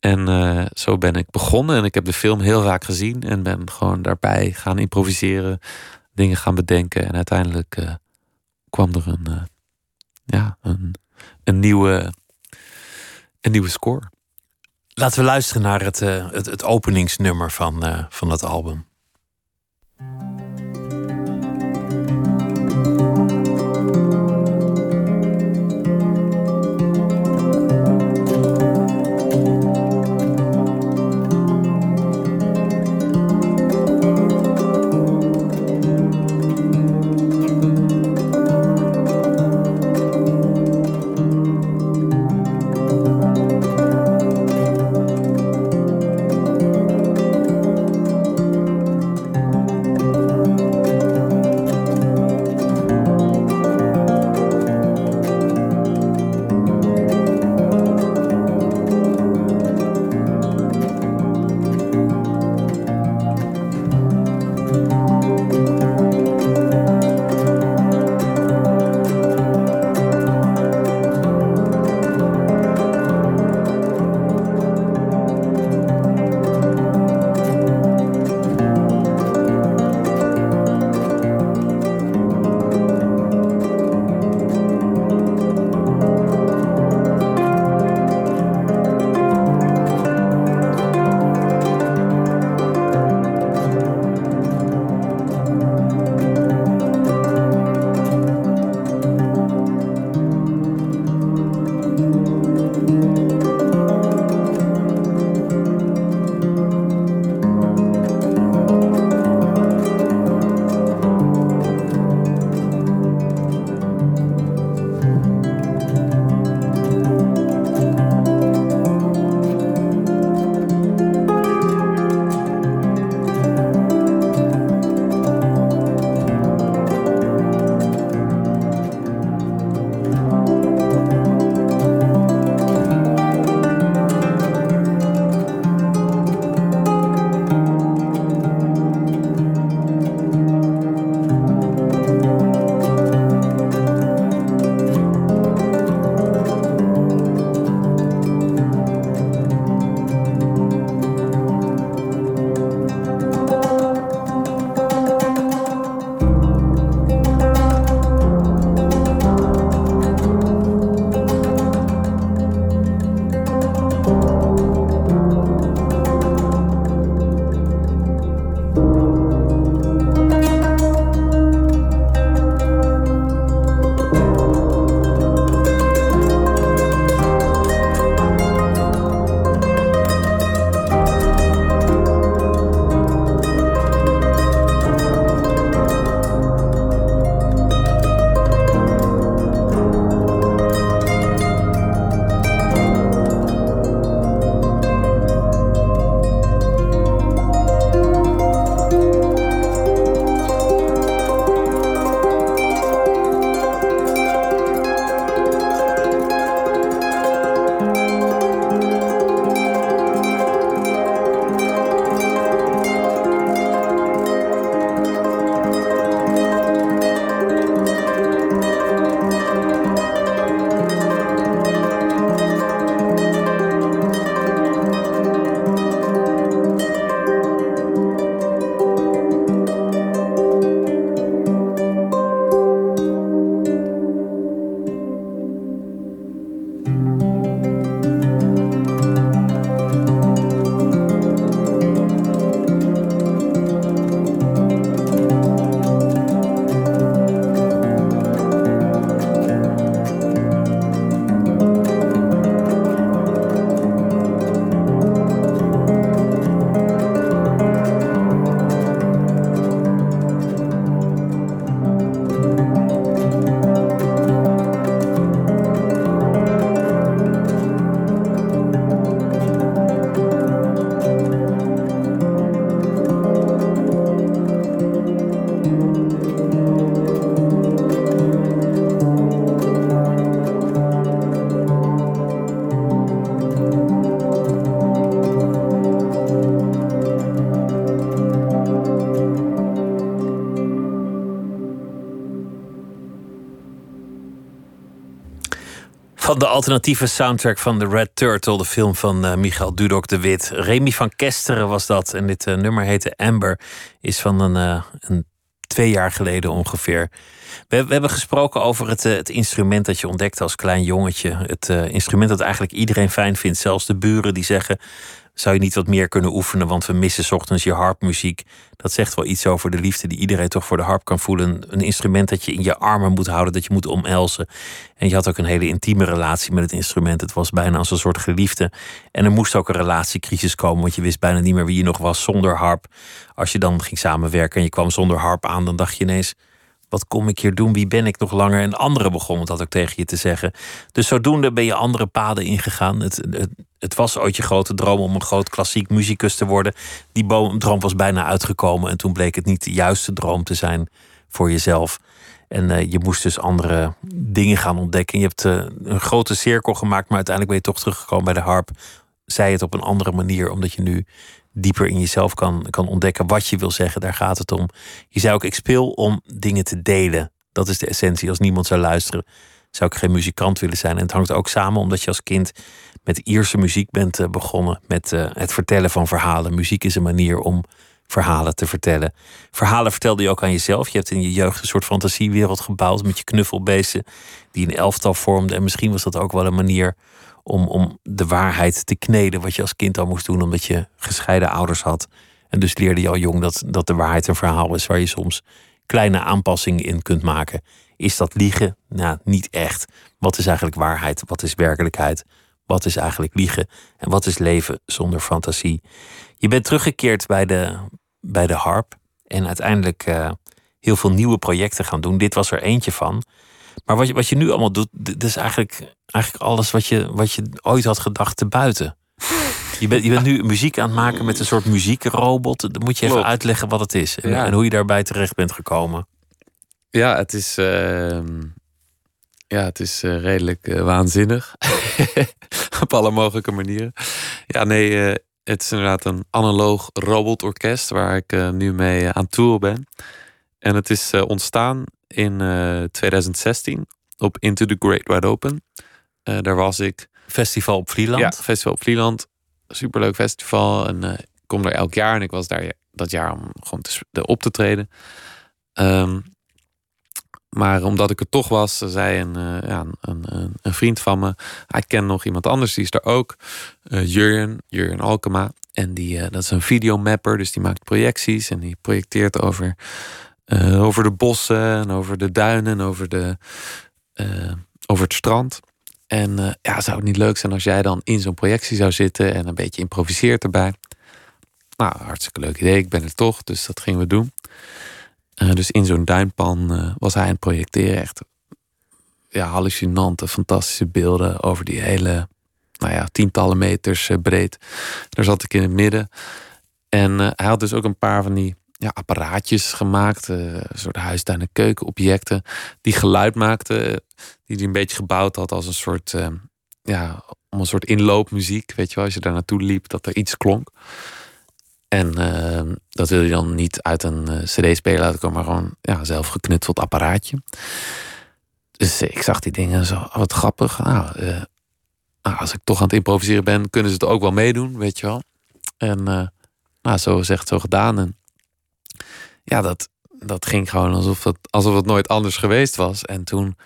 En uh, zo ben ik begonnen en ik heb de film heel vaak gezien en ben gewoon daarbij gaan improviseren, dingen gaan bedenken en uiteindelijk kwam er een, ja, een, een, nieuwe, een nieuwe score. Laten we luisteren naar het, het, het, openingsnummer van, van dat album. De alternatieve soundtrack van The Red Turtle, de film van uh, Michael Dudok de Wit. Remy van Kesteren was dat. En dit uh, nummer heette Amber. Is van een, uh, een twee jaar geleden ongeveer. We, we hebben gesproken over het, het, instrument dat je ontdekte als klein jongetje. Het instrument dat eigenlijk iedereen fijn vindt. Zelfs de buren die zeggen: zou je niet wat meer kunnen oefenen, want we missen ochtends je harpmuziek. Dat zegt wel iets over de liefde die iedereen toch voor de harp kan voelen. Een instrument dat je in je armen moet houden, dat je moet omelzen. En je had ook een hele intieme relatie met het instrument. Het was bijna als een soort geliefde. En er moest ook een relatiecrisis komen, want je wist bijna niet meer wie je nog was zonder harp. Als je dan ging samenwerken en je kwam zonder harp aan, dan dacht je ineens: wat kom ik hier doen? Wie ben ik nog langer? En anderen begonnen dat ook tegen je te zeggen. Dus zodoende ben je andere paden ingegaan. Het, het, het was ooit je grote droom om een groot klassiek muzikus te worden. Die droom was bijna uitgekomen. En toen bleek het niet de juiste droom te zijn voor jezelf. En uh, je moest dus andere dingen gaan ontdekken. Je hebt uh, een grote cirkel gemaakt, maar uiteindelijk ben je toch teruggekomen bij de harp. Zij het op een andere manier, omdat je nu dieper in jezelf kan, kan ontdekken wat je wil zeggen. Daar gaat het om. Je zei ook, ik speel om dingen te delen. Dat is de essentie. Als niemand zou luisteren, zou ik geen muzikant willen zijn. En het hangt ook samen omdat je als kind met Ierse muziek bent eh, begonnen. Met uh, het vertellen van verhalen. Muziek is een manier om verhalen te vertellen. Verhalen vertelde je ook aan jezelf. Je hebt in je jeugd een soort fantasiewereld gebouwd met je knuffelbeesten die een elftal vormden. En misschien was dat ook wel een manier om, om de waarheid te kneden, wat je als kind al moest doen, omdat je gescheiden ouders had. En dus leerde je al jong dat, dat de waarheid een verhaal is waar je soms kleine aanpassingen in kunt maken. Is dat liegen? Nou, niet echt. Wat is eigenlijk waarheid? Wat is werkelijkheid? Wat is eigenlijk liegen? En wat is leven zonder fantasie? Je bent teruggekeerd bij de, bij de harp en uiteindelijk uh, heel veel nieuwe projecten gaan doen. Dit was er eentje van. Maar wat je, wat je nu allemaal doet, dat is eigenlijk, eigenlijk alles wat je, wat je ooit had gedacht te buiten. Je bent, je bent nu muziek aan het maken met een soort muziekrobot. Dan moet je even uitleggen wat het is en, en, hoe je daarbij terecht bent gekomen. Ja, het is, uh, ja, het is uh, redelijk uh, waanzinnig. Op alle mogelijke manieren. Ja, nee, eh, het is inderdaad een analoog robotorkest waar ik nu mee aan tour ben. En het is ontstaan in 2016 op Into the Great Wide Open. Daar was ik. Festival op Vlieland? Ja, festival op Vlieland. Superleuk festival. En ik kom er elk jaar en ik was daar dat jaar om gewoon te, op te treden. Um, maar omdat ik er toch was, zei een, uh, ja, een, een, een, vriend van me. Hij kent nog iemand anders, die is er ook. Jurjen, Jurjen Alkema. En die, dat is een videomapper, dus die maakt projecties. En die projecteert over, over de bossen en over de duinen en over, de, over het strand. En ja, zou het niet leuk zijn als jij dan in zo'n projectie zou zitten en een beetje improviseert erbij? Nou, hartstikke leuk idee. Ik ben er toch, dus dat gingen we doen. Uh, dus in zo'n duinpan uh, was hij aan het projecteren. Echt ja, hallucinante, fantastische beelden over die hele, nou ja, tientallen meters breed. Daar zat ik in het midden. En hij had dus ook een paar van die ja, apparaatjes gemaakt. een soort huistuin- en keukenobjecten. Die geluid maakten. Die hij een beetje gebouwd had als een soort, ja, om een soort inloopmuziek. Weet je wel, als je daar naartoe liep, dat er iets klonk. En dat wil je dan niet uit een CD-speler laten komen, maar gewoon ja, zelf geknutseld apparaatje. Dus ik zag die dingen zo, oh, wat grappig. Nou, nou, als ik toch aan het improviseren ben, kunnen ze het ook wel meedoen, weet je wel. En nou, zo zegt, zo gedaan. Ja, dat, dat ging gewoon alsof het, alsof het nooit anders geweest was. En toen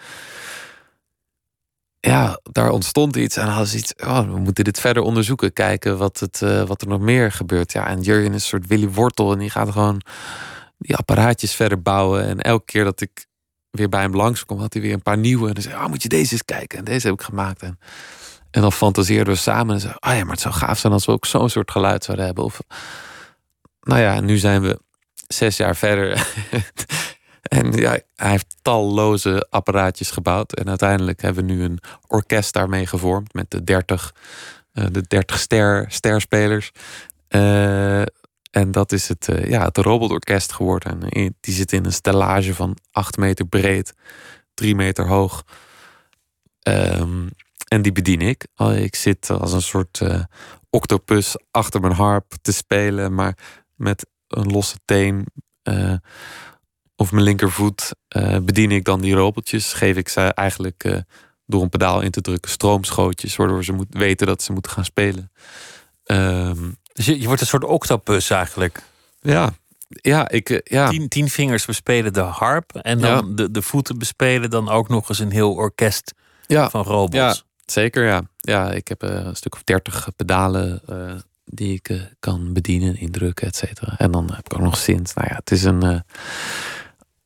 ja, daar ontstond iets. En hadden ze iets, oh, we moeten dit verder onderzoeken. Kijken wat, het, uh, wat er nog meer gebeurt. Ja, en Jurgen is een soort Willy Wortel. En die gaat gewoon die apparaatjes verder bouwen. En elke keer dat ik weer bij hem langskom, had hij weer een paar nieuwe. En dan zei oh, moet je deze eens kijken. En deze heb ik gemaakt. En, en dan fantaseerden we samen. En zei, oh ja, maar het zou gaaf zijn als we ook zo'n soort geluid zouden hebben. Of, nou ja, nu zijn we zes jaar verder. En ja, hij heeft talloze apparaatjes gebouwd. En uiteindelijk hebben we nu een orkest daarmee gevormd. Met de 30, uh, de 30 ster, sterspelers. Uh, en dat is het, uh, ja, het robotorkest geworden. En die zit in een stellage van 8 meter breed, 3 meter hoog. Um, en die bedien ik. Oh, ik zit als een soort octopus achter mijn harp te spelen, maar met een losse teen of mijn linkervoet uh, bedien ik dan die robotjes. Geef ik ze eigenlijk uh, door een pedaal in te drukken, stroomschootjes, waardoor ze moet, weten dat ze moeten gaan spelen. Ehm, dus je, je wordt een soort octopus eigenlijk. Ja, ja, ik, eh, ja. Tien, tien vingers bespelen de harp en dan de, de voeten bespelen dan ook nog eens een heel orkest ja. van robots. Ja, zeker ja. Ja, ik heb een stuk of dertig pedalen die ik kan bedienen, indrukken, et cetera. En dan heb ik ook nog sinds. Nou ja, het is een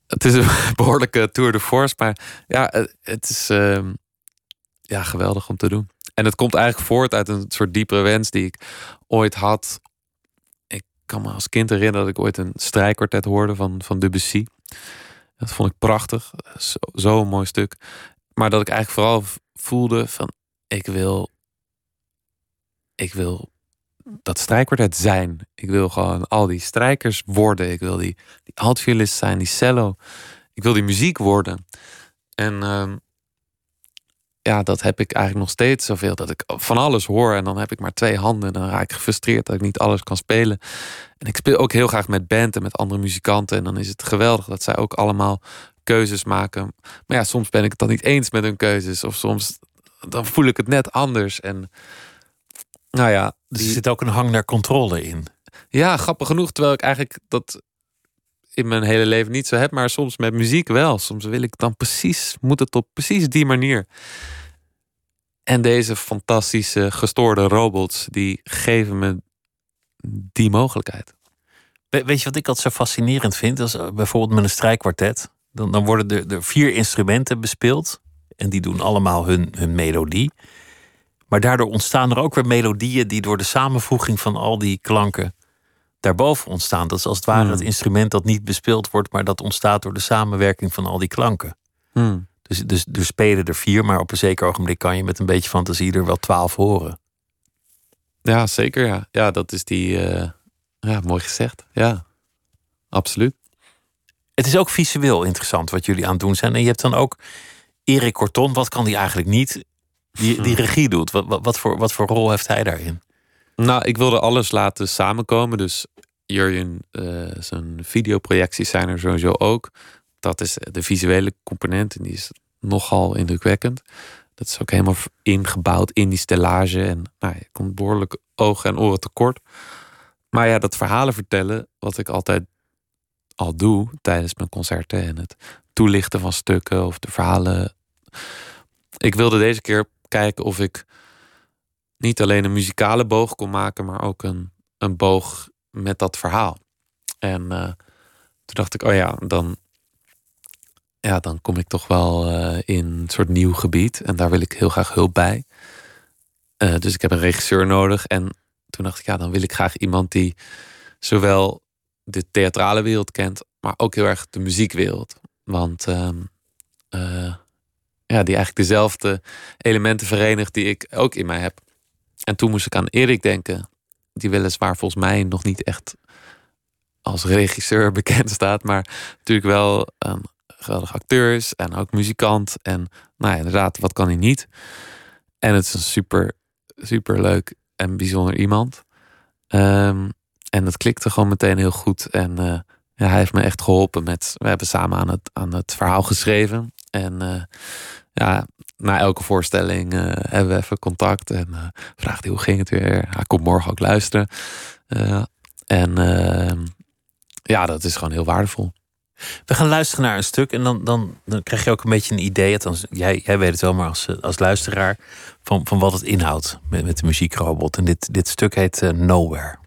het is een behoorlijke tour de force. Maar ja, het is uh, ja, geweldig om te doen. En het komt eigenlijk voort uit een soort diepere wens die ik ooit had. Ik kan me als kind herinneren dat ik ooit een strijkkwartet hoorde van, van Debussy. Dat vond ik prachtig. Zo'n zo mooi stuk. Maar dat ik eigenlijk vooral voelde van... Ik wil... Ik wil dat strijkkwartet zijn. Ik wil gewoon al die strijkers worden. Ik wil die, die altviolist zijn, die cello. Ik wil die muziek worden. En uh, ja, dat heb ik eigenlijk nog steeds zoveel. Dat ik van alles hoor en dan heb ik maar twee handen. En dan raak ik gefrustreerd dat ik niet alles kan spelen. En ik speel ook heel graag met band en met andere muzikanten. En dan is het geweldig dat zij ook allemaal keuzes maken. Maar ja, soms ben ik het dan niet eens met hun keuzes. Of soms dan voel ik het net anders. En nou ja, dus er zit ook een hang naar controle in. Ja, grappig genoeg. Terwijl ik eigenlijk dat in mijn hele leven niet zo heb. Maar soms met muziek wel. Soms wil ik dan precies, moet het op precies die manier. En deze fantastische gestoorde robots, die geven me die mogelijkheid. weet je wat ik altijd zo fascinerend vind? Als eh, bijvoorbeeld met een strijkkwartet. Dan, dan worden er, er vier instrumenten bespeeld. En die doen allemaal hun, hun melodie. Maar daardoor ontstaan er ook weer melodieën die door de samenvoeging van al die klanken daarboven ontstaan. Dat is als het ware het hmm. instrument dat niet bespeeld wordt, maar dat ontstaat door de samenwerking van al die klanken. Hmm. Dus, dus er spelen er vier, maar op een zeker ogenblik kan je met een beetje fantasie er wel twaalf horen. Ja, zeker. Ja, ja dat is die. Uh, ja, mooi gezegd. Ja, absoluut. Het is ook visueel interessant wat jullie aan het doen zijn. En je hebt dan ook Erik Corton. Wat kan die eigenlijk niet? Die, die regie doet. Wat, wat, voor, wat voor rol heeft hij daarin? Nou, ik wilde alles laten samenkomen. Dus Jurjen, uh, zijn videoprojecties zijn er sowieso ook. Dat is de visuele component en die is nogal indrukwekkend. Dat is ook helemaal ingebouwd in die stellage. En nou, je komt behoorlijk ogen en oren tekort. Maar ja, dat verhalen vertellen, wat ik altijd al doe tijdens mijn concerten en het toelichten van stukken of de verhalen. Ik wilde deze keer kijken of ik niet alleen een muzikale boog kon maken, maar ook een, een boog met dat verhaal. En uh, toen dacht ik, oh ja, dan, ja, dan kom ik toch wel uh, in een soort nieuw gebied. En daar wil ik heel graag hulp bij. Uh, dus ik heb een regisseur nodig. En toen dacht ik, ja, dan wil ik graag iemand die zowel de theatrale wereld kent, maar ook heel erg de muziekwereld. Want uh, ja, die eigenlijk dezelfde elementen verenigt die ik ook in mij heb. En toen moest ik aan Erik denken, die weliswaar volgens mij nog niet echt als regisseur bekend staat, maar natuurlijk wel een geweldig acteur is en ook muzikant. En nou ja, inderdaad, wat kan hij niet? En het is een super, super leuk en bijzonder iemand. Um, en het klikte gewoon meteen heel goed. En uh, ja, hij heeft me echt geholpen met. We hebben samen aan het, aan het verhaal geschreven. En uh, ja, na elke voorstelling uh, hebben we even contact en uh, vraagt hij hoe ging het weer. Hij komt morgen ook luisteren. Uh, en ehm, ja, dat is gewoon heel waardevol. We gaan luisteren naar een stuk en dan, dan, dan krijg je ook een beetje een idee. Althans, jij, jij weet het wel, maar als, als luisteraar van, van wat het inhoudt met, met de muziekrobot. En dit, dit stuk heet Nowhere.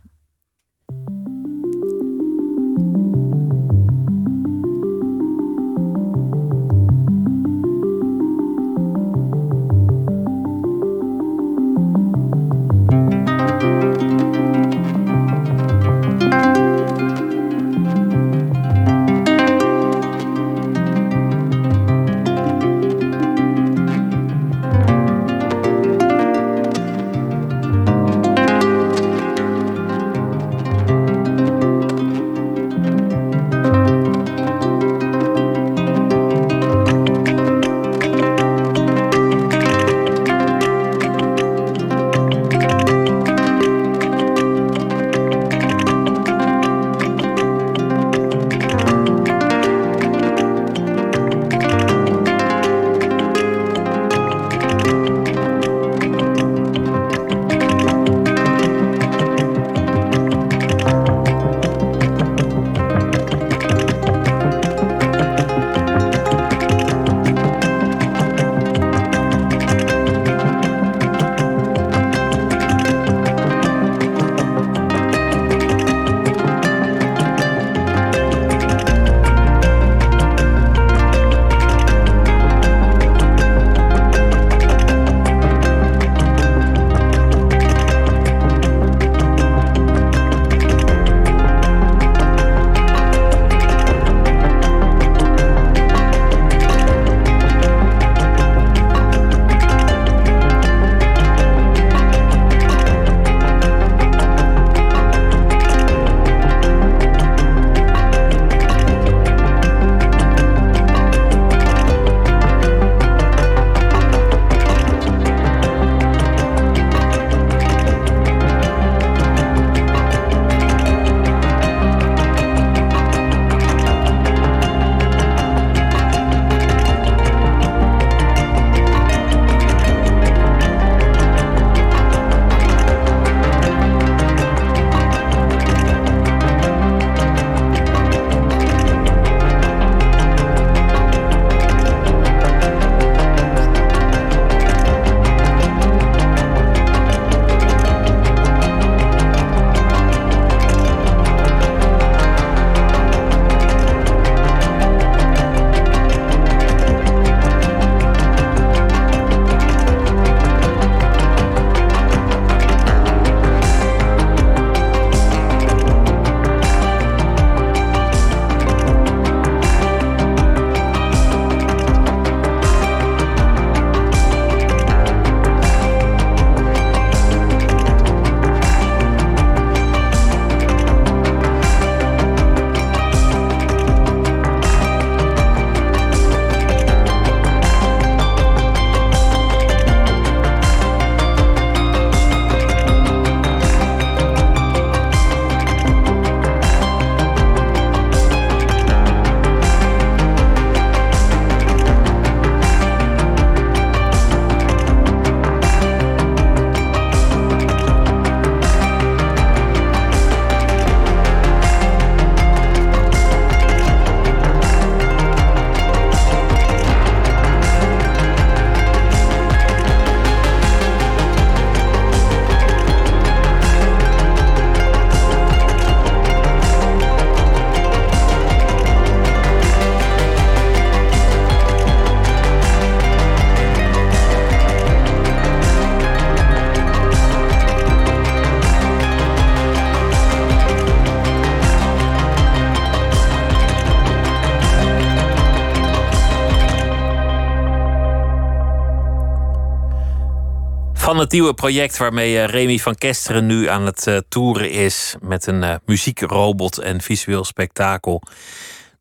Het nieuwe project waarmee uh, Remy van Kesteren nu aan het uh, toeren is. Met een uh, muziekrobot en visueel spektakel.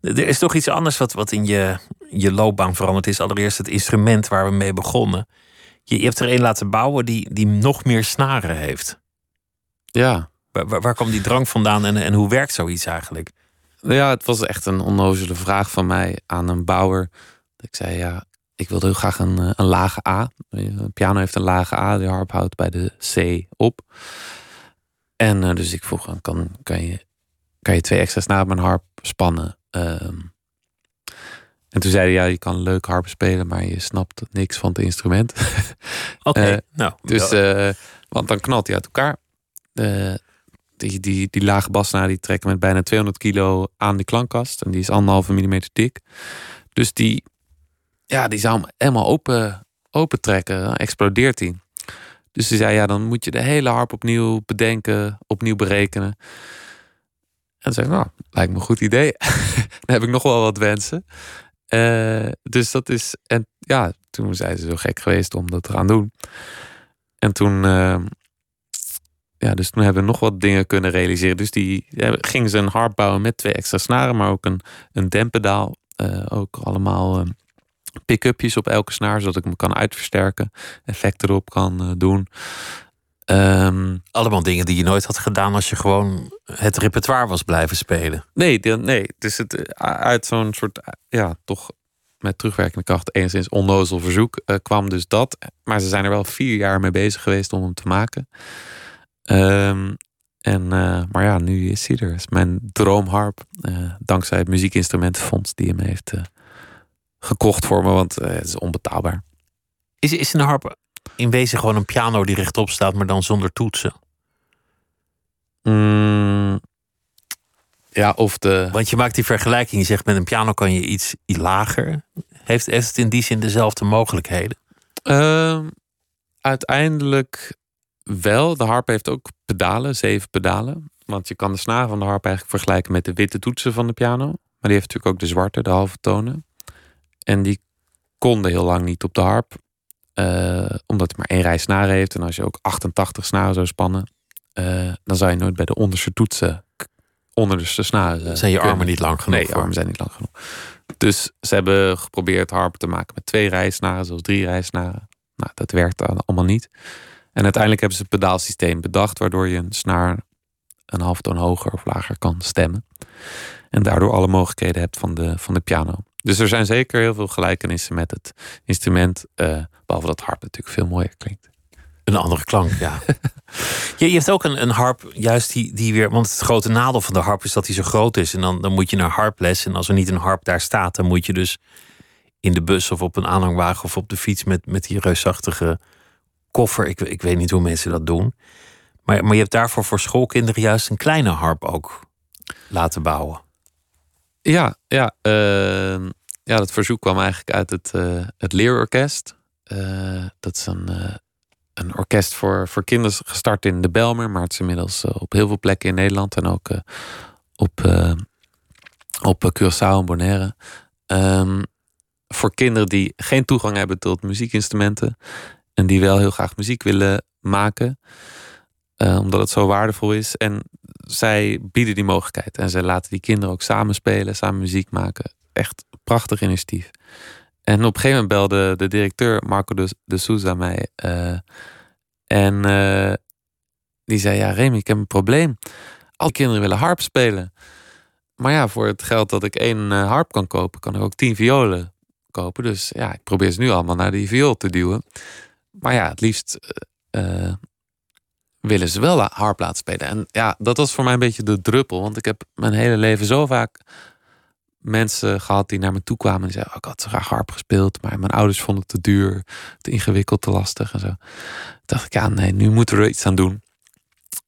Er is toch iets anders wat, wat in je, je loopbaan veranderd is. Allereerst het instrument waar we mee begonnen. Je, je hebt er een laten bouwen die, die nog meer snaren heeft. Ja. Waar, waar, waar kwam die drang vandaan en, en hoe werkt zoiets eigenlijk? Ja, het was echt een onnozele vraag van mij aan een bouwer. Ik zei ja, ik wilde heel graag een, een lage A. Een piano heeft een lage A, de harp houdt bij de C op. En uh, dus ik vroeg, kan, kan, je, kan je twee extra op mijn harp spannen? Um, en toen zei hij, ja, je kan leuk harp spelen, maar je snapt niks van het instrument. Oké, okay, uh, nou. Dus, uh, want dan knalt hij uit elkaar. Die, die, die lage basnaar die trekken met bijna 200 kilo aan die klankkast. En die is anderhalve millimeter dik. Dus die, ja, die zou hem helemaal open, open trekken. Dan explodeert hij. Dus hij zei, ja, dan moet je de hele harp opnieuw bedenken, opnieuw berekenen. En zei nou, lijkt me een goed idee. dan heb ik nog wel wat wensen. Uh, dus dat is, en ja, toen zijn ze zo gek geweest om dat te gaan doen. En toen, uh, ja, dus toen hebben we nog wat dingen kunnen realiseren. Dus die ja, gingen ze een harp bouwen met twee extra snaren, maar ook een, een dempedaal. Uh, ook allemaal pick-upjes op elke snaar, zodat ik me kan uitversterken, effect erop kan doen. Um, Allemaal dingen die je nooit had gedaan als je gewoon het repertoire was blijven spelen. Nee, nee. Dus het, uit zo'n soort, ja, toch met terugwerkende kracht enigszins onnozel verzoek uh, kwam dus dat. Maar ze zijn er wel vier jaar mee bezig geweest om hem te maken. Um, en, uh, maar ja, nu is hij er. is mijn droomharp. Uh, dankzij het muziekinstrumentenfonds die hem heeft gekocht voor me. Want het is onbetaalbaar. Is, is een harp in wezen gewoon een piano die rechtop staat, maar dan zonder toetsen? Mm, ja, of de. Want je maakt die vergelijking. Je zegt met een piano kan je iets, lager. Heeft, heeft het in die zin dezelfde mogelijkheden? Uh, uiteindelijk wel. De harp heeft ook pedalen, zeven pedalen. Want je kan de snaren van de harp eigenlijk vergelijken met de witte toetsen van de piano. Maar die heeft natuurlijk ook de zwarte, de halve tonen. En die konden heel lang niet op de harp. Uh, omdat hij maar één rij snaren heeft. En als je ook 88 snaren zou spannen, uh, dan zou je nooit bij de onderste toetsen onderste snaren. Zijn je armen niet lang genoeg? Nee, je armen zijn niet lang genoeg. Dus ze hebben geprobeerd harpen te maken met twee rijsnaren, zoals drie rijsnaren. Nou, dat werkt allemaal niet. En uiteindelijk hebben ze een pedaalsysteem bedacht, waardoor je een snaar een half toon hoger of lager kan stemmen. En daardoor alle mogelijkheden hebt van de, van de piano. Dus er zijn zeker heel veel gelijkenissen met het instrument. Uh, behalve dat harp natuurlijk veel mooier klinkt. Een andere klank, ja. je, je hebt ook een, een harp, juist die, die weer. Want het grote nadeel van de harp is dat hij zo groot is. En dan, dan moet je naar harples. En als er niet een harp daar staat, dan moet je dus in de bus of op een aanhangwagen of op de fiets met, met die reusachtige koffer. Ik, ik weet niet hoe mensen dat doen. Maar, maar je hebt daarvoor voor schoolkinderen juist een kleine harp ook laten bouwen. Ja, ja, uh, ja, dat verzoek kwam eigenlijk uit het, uh, het leerorkest. Uh, dat is een, een orkest voor, voor kinderen gestart in de Belmer, maar het is inmiddels op heel veel plekken in Nederland en ook op, op Curaçao en Bonaire. Um, voor kinderen die geen toegang hebben tot muziekinstrumenten en die wel heel graag muziek willen maken. Omdat het zo waardevol is. En zij bieden die mogelijkheid. En ze laten die kinderen ook samen spelen, samen muziek maken. Echt een prachtig initiatief. En op een gegeven moment belde de directeur Marco de, de Souza mij. Uh, en uh, die zei: Ja, Remy, ik heb een probleem. Al kinderen willen harp spelen. Maar ja, voor het geld dat ik één harp kan kopen, kan ik ook tien violen kopen. Dus ja, ik probeer ze nu allemaal naar die viool te duwen. Maar ja, het liefst willen ze wel harp laten spelen. En ja, dat was voor mij een beetje de druppel. Want ik heb mijn hele leven zo vaak mensen gehad die naar me toe kwamen en zeiden: oh, Ik had zo graag harp gespeeld, maar mijn ouders vonden het te duur, te ingewikkeld, te lastig en zo. Dacht ik: Ja, nee, nu moeten we er iets aan doen.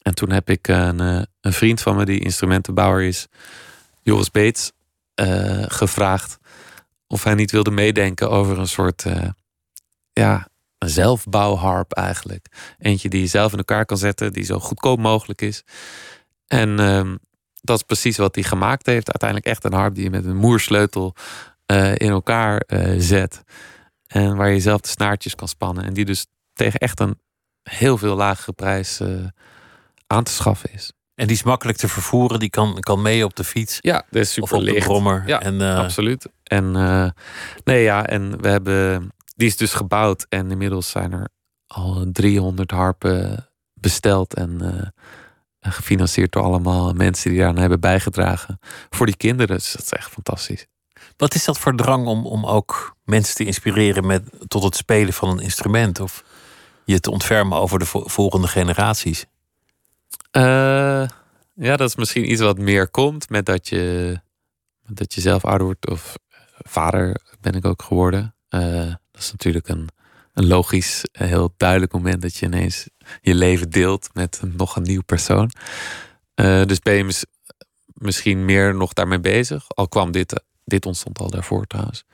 En toen heb ik een, eh, een vriend van me, die instrumentenbouwer is, Joris Beets, uh, gevraagd of hij niet wilde meedenken over een soort uh, ja, een zelfbouwharp eigenlijk. Eentje die je zelf in elkaar kan zetten, die zo goedkoop mogelijk is. En um, dat is precies wat hij gemaakt heeft. Uiteindelijk echt een harp die je met een moersleutel uh, in elkaar uh, zet. En waar je zelf de snaartjes kan spannen. En die dus tegen echt een heel veel lagere prijs aan te schaffen is. En die is makkelijk te vervoeren, die kan, kan mee op de fiets. Ja, dat is super of op de brommer. Ja, en, absoluut. En nee, ja, en we hebben, die is dus gebouwd en inmiddels zijn er al 300 harpen besteld en gefinancierd door allemaal mensen die daaraan hebben bijgedragen voor die kinderen. Dus dat is echt fantastisch. Wat is dat voor drang om, om ook mensen te inspireren met, tot het spelen van een instrument? Of je te ontfermen over de volgende generaties? Uh, ja, dat is misschien iets wat meer komt met dat je, dat je zelf ouder wordt. Of vader ben ik ook geworden. Uh, dat is natuurlijk een, een logisch, heel duidelijk moment dat je ineens je leven deelt met nog een nieuw persoon. Uh, dus ben je misschien meer nog daarmee bezig. Al kwam dit, dit ontstond al daarvoor trouwens.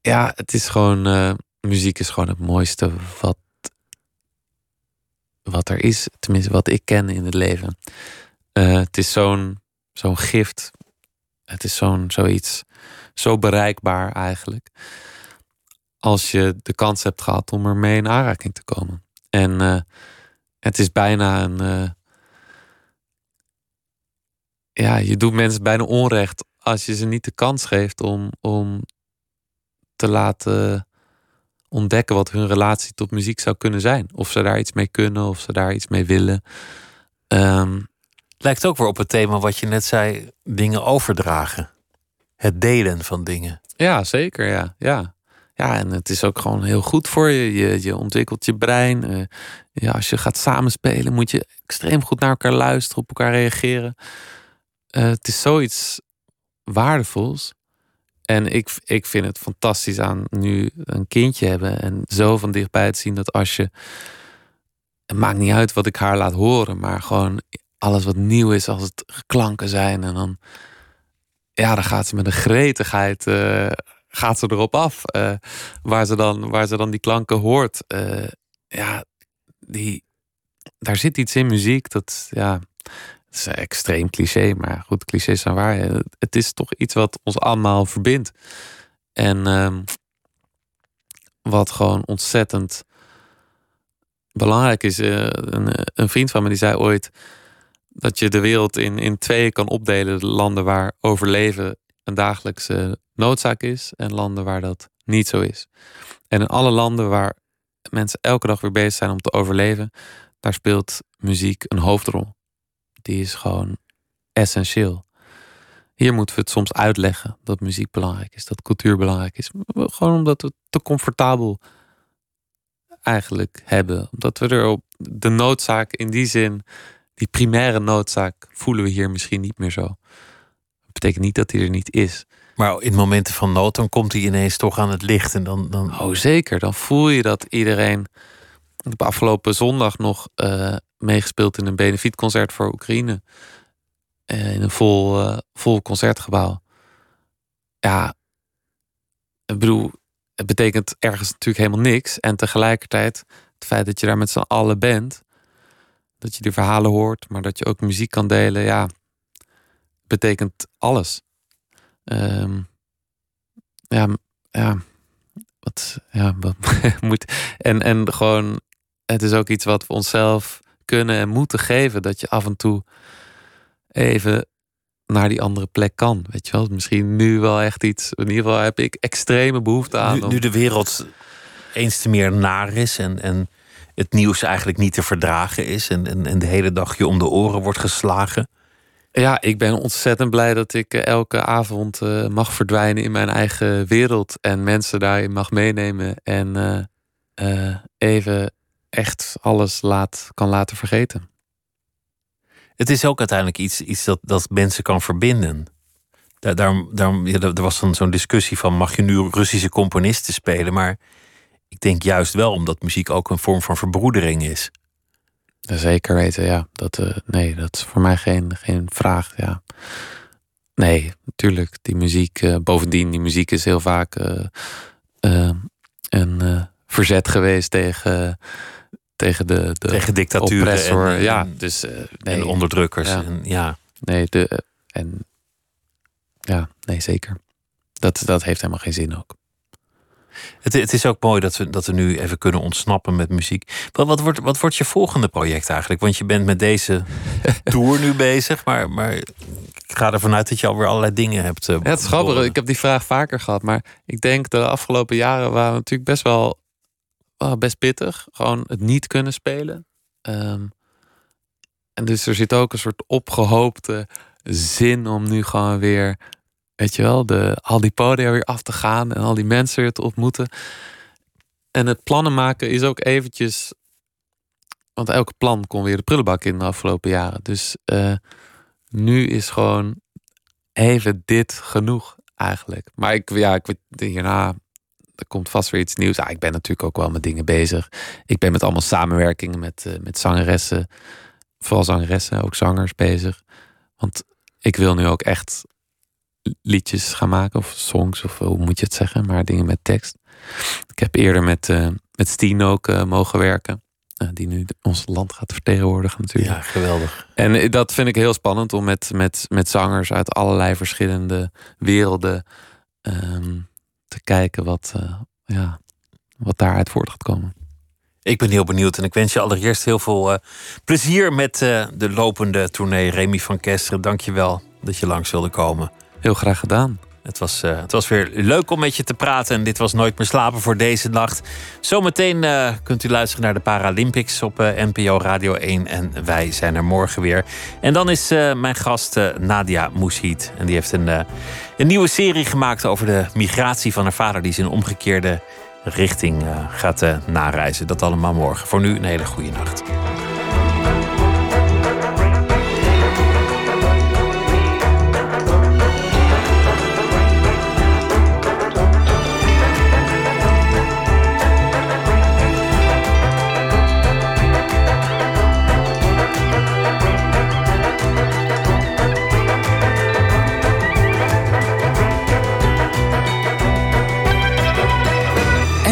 Ja, het is gewoon, muziek is gewoon het mooiste wat, wat er is. Tenminste, wat ik ken in het leven. Het is zo'n zo'n gift. Het is zo'n zoiets, zo bereikbaar eigenlijk als je de kans hebt gehad om ermee in aanraking te komen. En uh, het is bijna een. Uh, ja, je doet mensen bijna onrecht als je ze niet de kans geeft om, om te laten ontdekken wat hun relatie tot muziek zou kunnen zijn. Of ze daar iets mee kunnen, of ze daar iets mee willen. Um, Lijkt ook weer op het thema wat je net zei: dingen overdragen. Het delen van dingen. Ja, zeker. Ja, ja. Ja, en het is ook gewoon heel goed voor je. Je, ontwikkelt je brein. Uh, ja, als je gaat samenspelen, moet je extreem goed naar elkaar luisteren, op elkaar reageren. Uh, het is zoiets waardevols. En ik, ik vind het fantastisch aan nu een kindje hebben en zo van dichtbij te zien dat als je. Het maakt niet uit wat ik haar laat horen, maar gewoon alles wat nieuw is, als het klanken zijn. En dan. Ja, dan gaat ze met een gretigheid. Uh, gaat ze erop af. Uh, waar, ze dan, waar ze dan die klanken hoort. Uh, ja, die, daar zit iets in muziek. Dat, ja, het is extreem cliché, maar goed, clichés zijn waar. Het is toch iets wat ons allemaal verbindt. En uh, wat gewoon ontzettend belangrijk is. Een, een, vriend van me die zei ooit dat je de wereld in, in twee kan opdelen. De landen waar overleven een dagelijkse noodzaak is en landen waar dat niet zo is. En in alle landen waar mensen elke dag weer bezig zijn om te overleven, daar speelt muziek een hoofdrol. Die is gewoon essentieel. Hier moeten we het soms uitleggen dat muziek belangrijk is, dat cultuur belangrijk is. Gewoon omdat we het te comfortabel eigenlijk hebben. Omdat we er op de noodzaak in die zin, die primaire noodzaak, voelen we hier misschien niet meer zo. Betekent niet dat die er niet is. Maar in momenten van nood, dan komt hij ineens toch aan het licht. En dan, dan... Oh, zeker. Dan voel je dat iedereen. Ik heb afgelopen zondag nog uh, meegespeeld in een benefietconcert voor Oekraïne. Uh, in een vol, uh, vol concertgebouw. Ja, ik bedoel, het betekent ergens natuurlijk helemaal niks. En tegelijkertijd, het feit dat je daar met z'n allen bent, dat je die verhalen hoort, maar dat je ook muziek kan delen, ja, betekent alles. Um, ja, ja, wat, ja, wat moet. En, en gewoon, het is ook iets wat we onszelf kunnen en moeten geven. Dat je af en toe even naar die andere plek kan. Weet je wel, misschien nu wel echt iets. In ieder geval heb ik extreme behoefte aan. Nu, nu de wereld eens te meer naar is en, en het nieuws eigenlijk niet te verdragen is. En, en, en de hele dag je om de oren wordt geslagen. Ja, ik ben ontzettend blij dat ik eh, elke avond uh, mag verdwijnen in mijn eigen wereld en mensen daarin mag meenemen en uh, even echt alles laat, kan laten vergeten. Het is ook uiteindelijk iets, iets dat, dat mensen kan verbinden. Daar, ja, er was dan zo'n discussie van mag je nu Russische componisten spelen, maar ik denk juist wel omdat muziek ook een vorm van verbroedering is. Zeker weten, ja. Dat, uh, nee, dat is voor mij geen, geen vraag. Ja. Nee, natuurlijk. Die muziek, uh, bovendien, die muziek is heel vaak uh, een verzet geweest tegen, tegen de, de tegen dictaturen oppressor. En, ja, dus, nee, en onderdrukkers. Ja. En, ja. Nee, de, en ja, nee, zeker. Dat, dat heeft helemaal geen zin ook. Het, het, is ook mooi dat we, dat we nu even kunnen ontsnappen met muziek. Wat, wat, wordt, wat wordt je volgende project eigenlijk? Want je bent met deze tour nu bezig, maar, maar ik ga ervan uit dat je alweer allerlei dingen hebt. Ja, het is grappig. Ik heb die vraag vaker gehad, maar ik denk de afgelopen jaren waren natuurlijk best wel best pittig. Gewoon het niet kunnen spelen. Ehm, en dus er zit ook een soort opgehoopte zin om nu gewoon weer, weet je wel, de, al die podia weer af te gaan en al die mensen weer te ontmoeten. En het plannen maken is ook eventjes. Want elke plan kon weer de prullenbak in de afgelopen jaren. Dus uh, nu is gewoon even dit genoeg eigenlijk. Maar ik, ja, ik weet hierna. Er komt vast weer iets nieuws. Ja, ik ben natuurlijk ook wel met dingen bezig. Ik ben met allemaal samenwerkingen met, uh, met zangeressen. Vooral zangeressen, ook zangers bezig. Want ik wil nu ook echt liedjes gaan maken, of songs, of hoe moet je het zeggen, maar dingen met tekst. Ik heb eerder met, uh, met Steen ook uh, mogen werken. Uh, die nu ons land gaat vertegenwoordigen natuurlijk. Ja, geweldig. En dat vind ik heel spannend om met, met, met zangers uit allerlei verschillende werelden um, te kijken wat, ja, wat daaruit voort gaat komen. Ik ben heel benieuwd en ik wens je allereerst heel veel uh, plezier met uh, de lopende tournee. Remy van Kesteren, dank je wel dat je langs wilde komen. Heel graag gedaan. Het was, uh, het was weer leuk om met je te praten en dit was Nooit meer slapen voor deze nacht. Zometeen kunt u luisteren naar de Paralympics op NPO Radio 1 en wij zijn er morgen weer. En dan is mijn gast Nadia Moushiet en die heeft een, een nieuwe serie gemaakt over de migratie van haar vader. Die is in omgekeerde richting gaat nareizen. Dat allemaal morgen. Voor nu een hele goede nacht.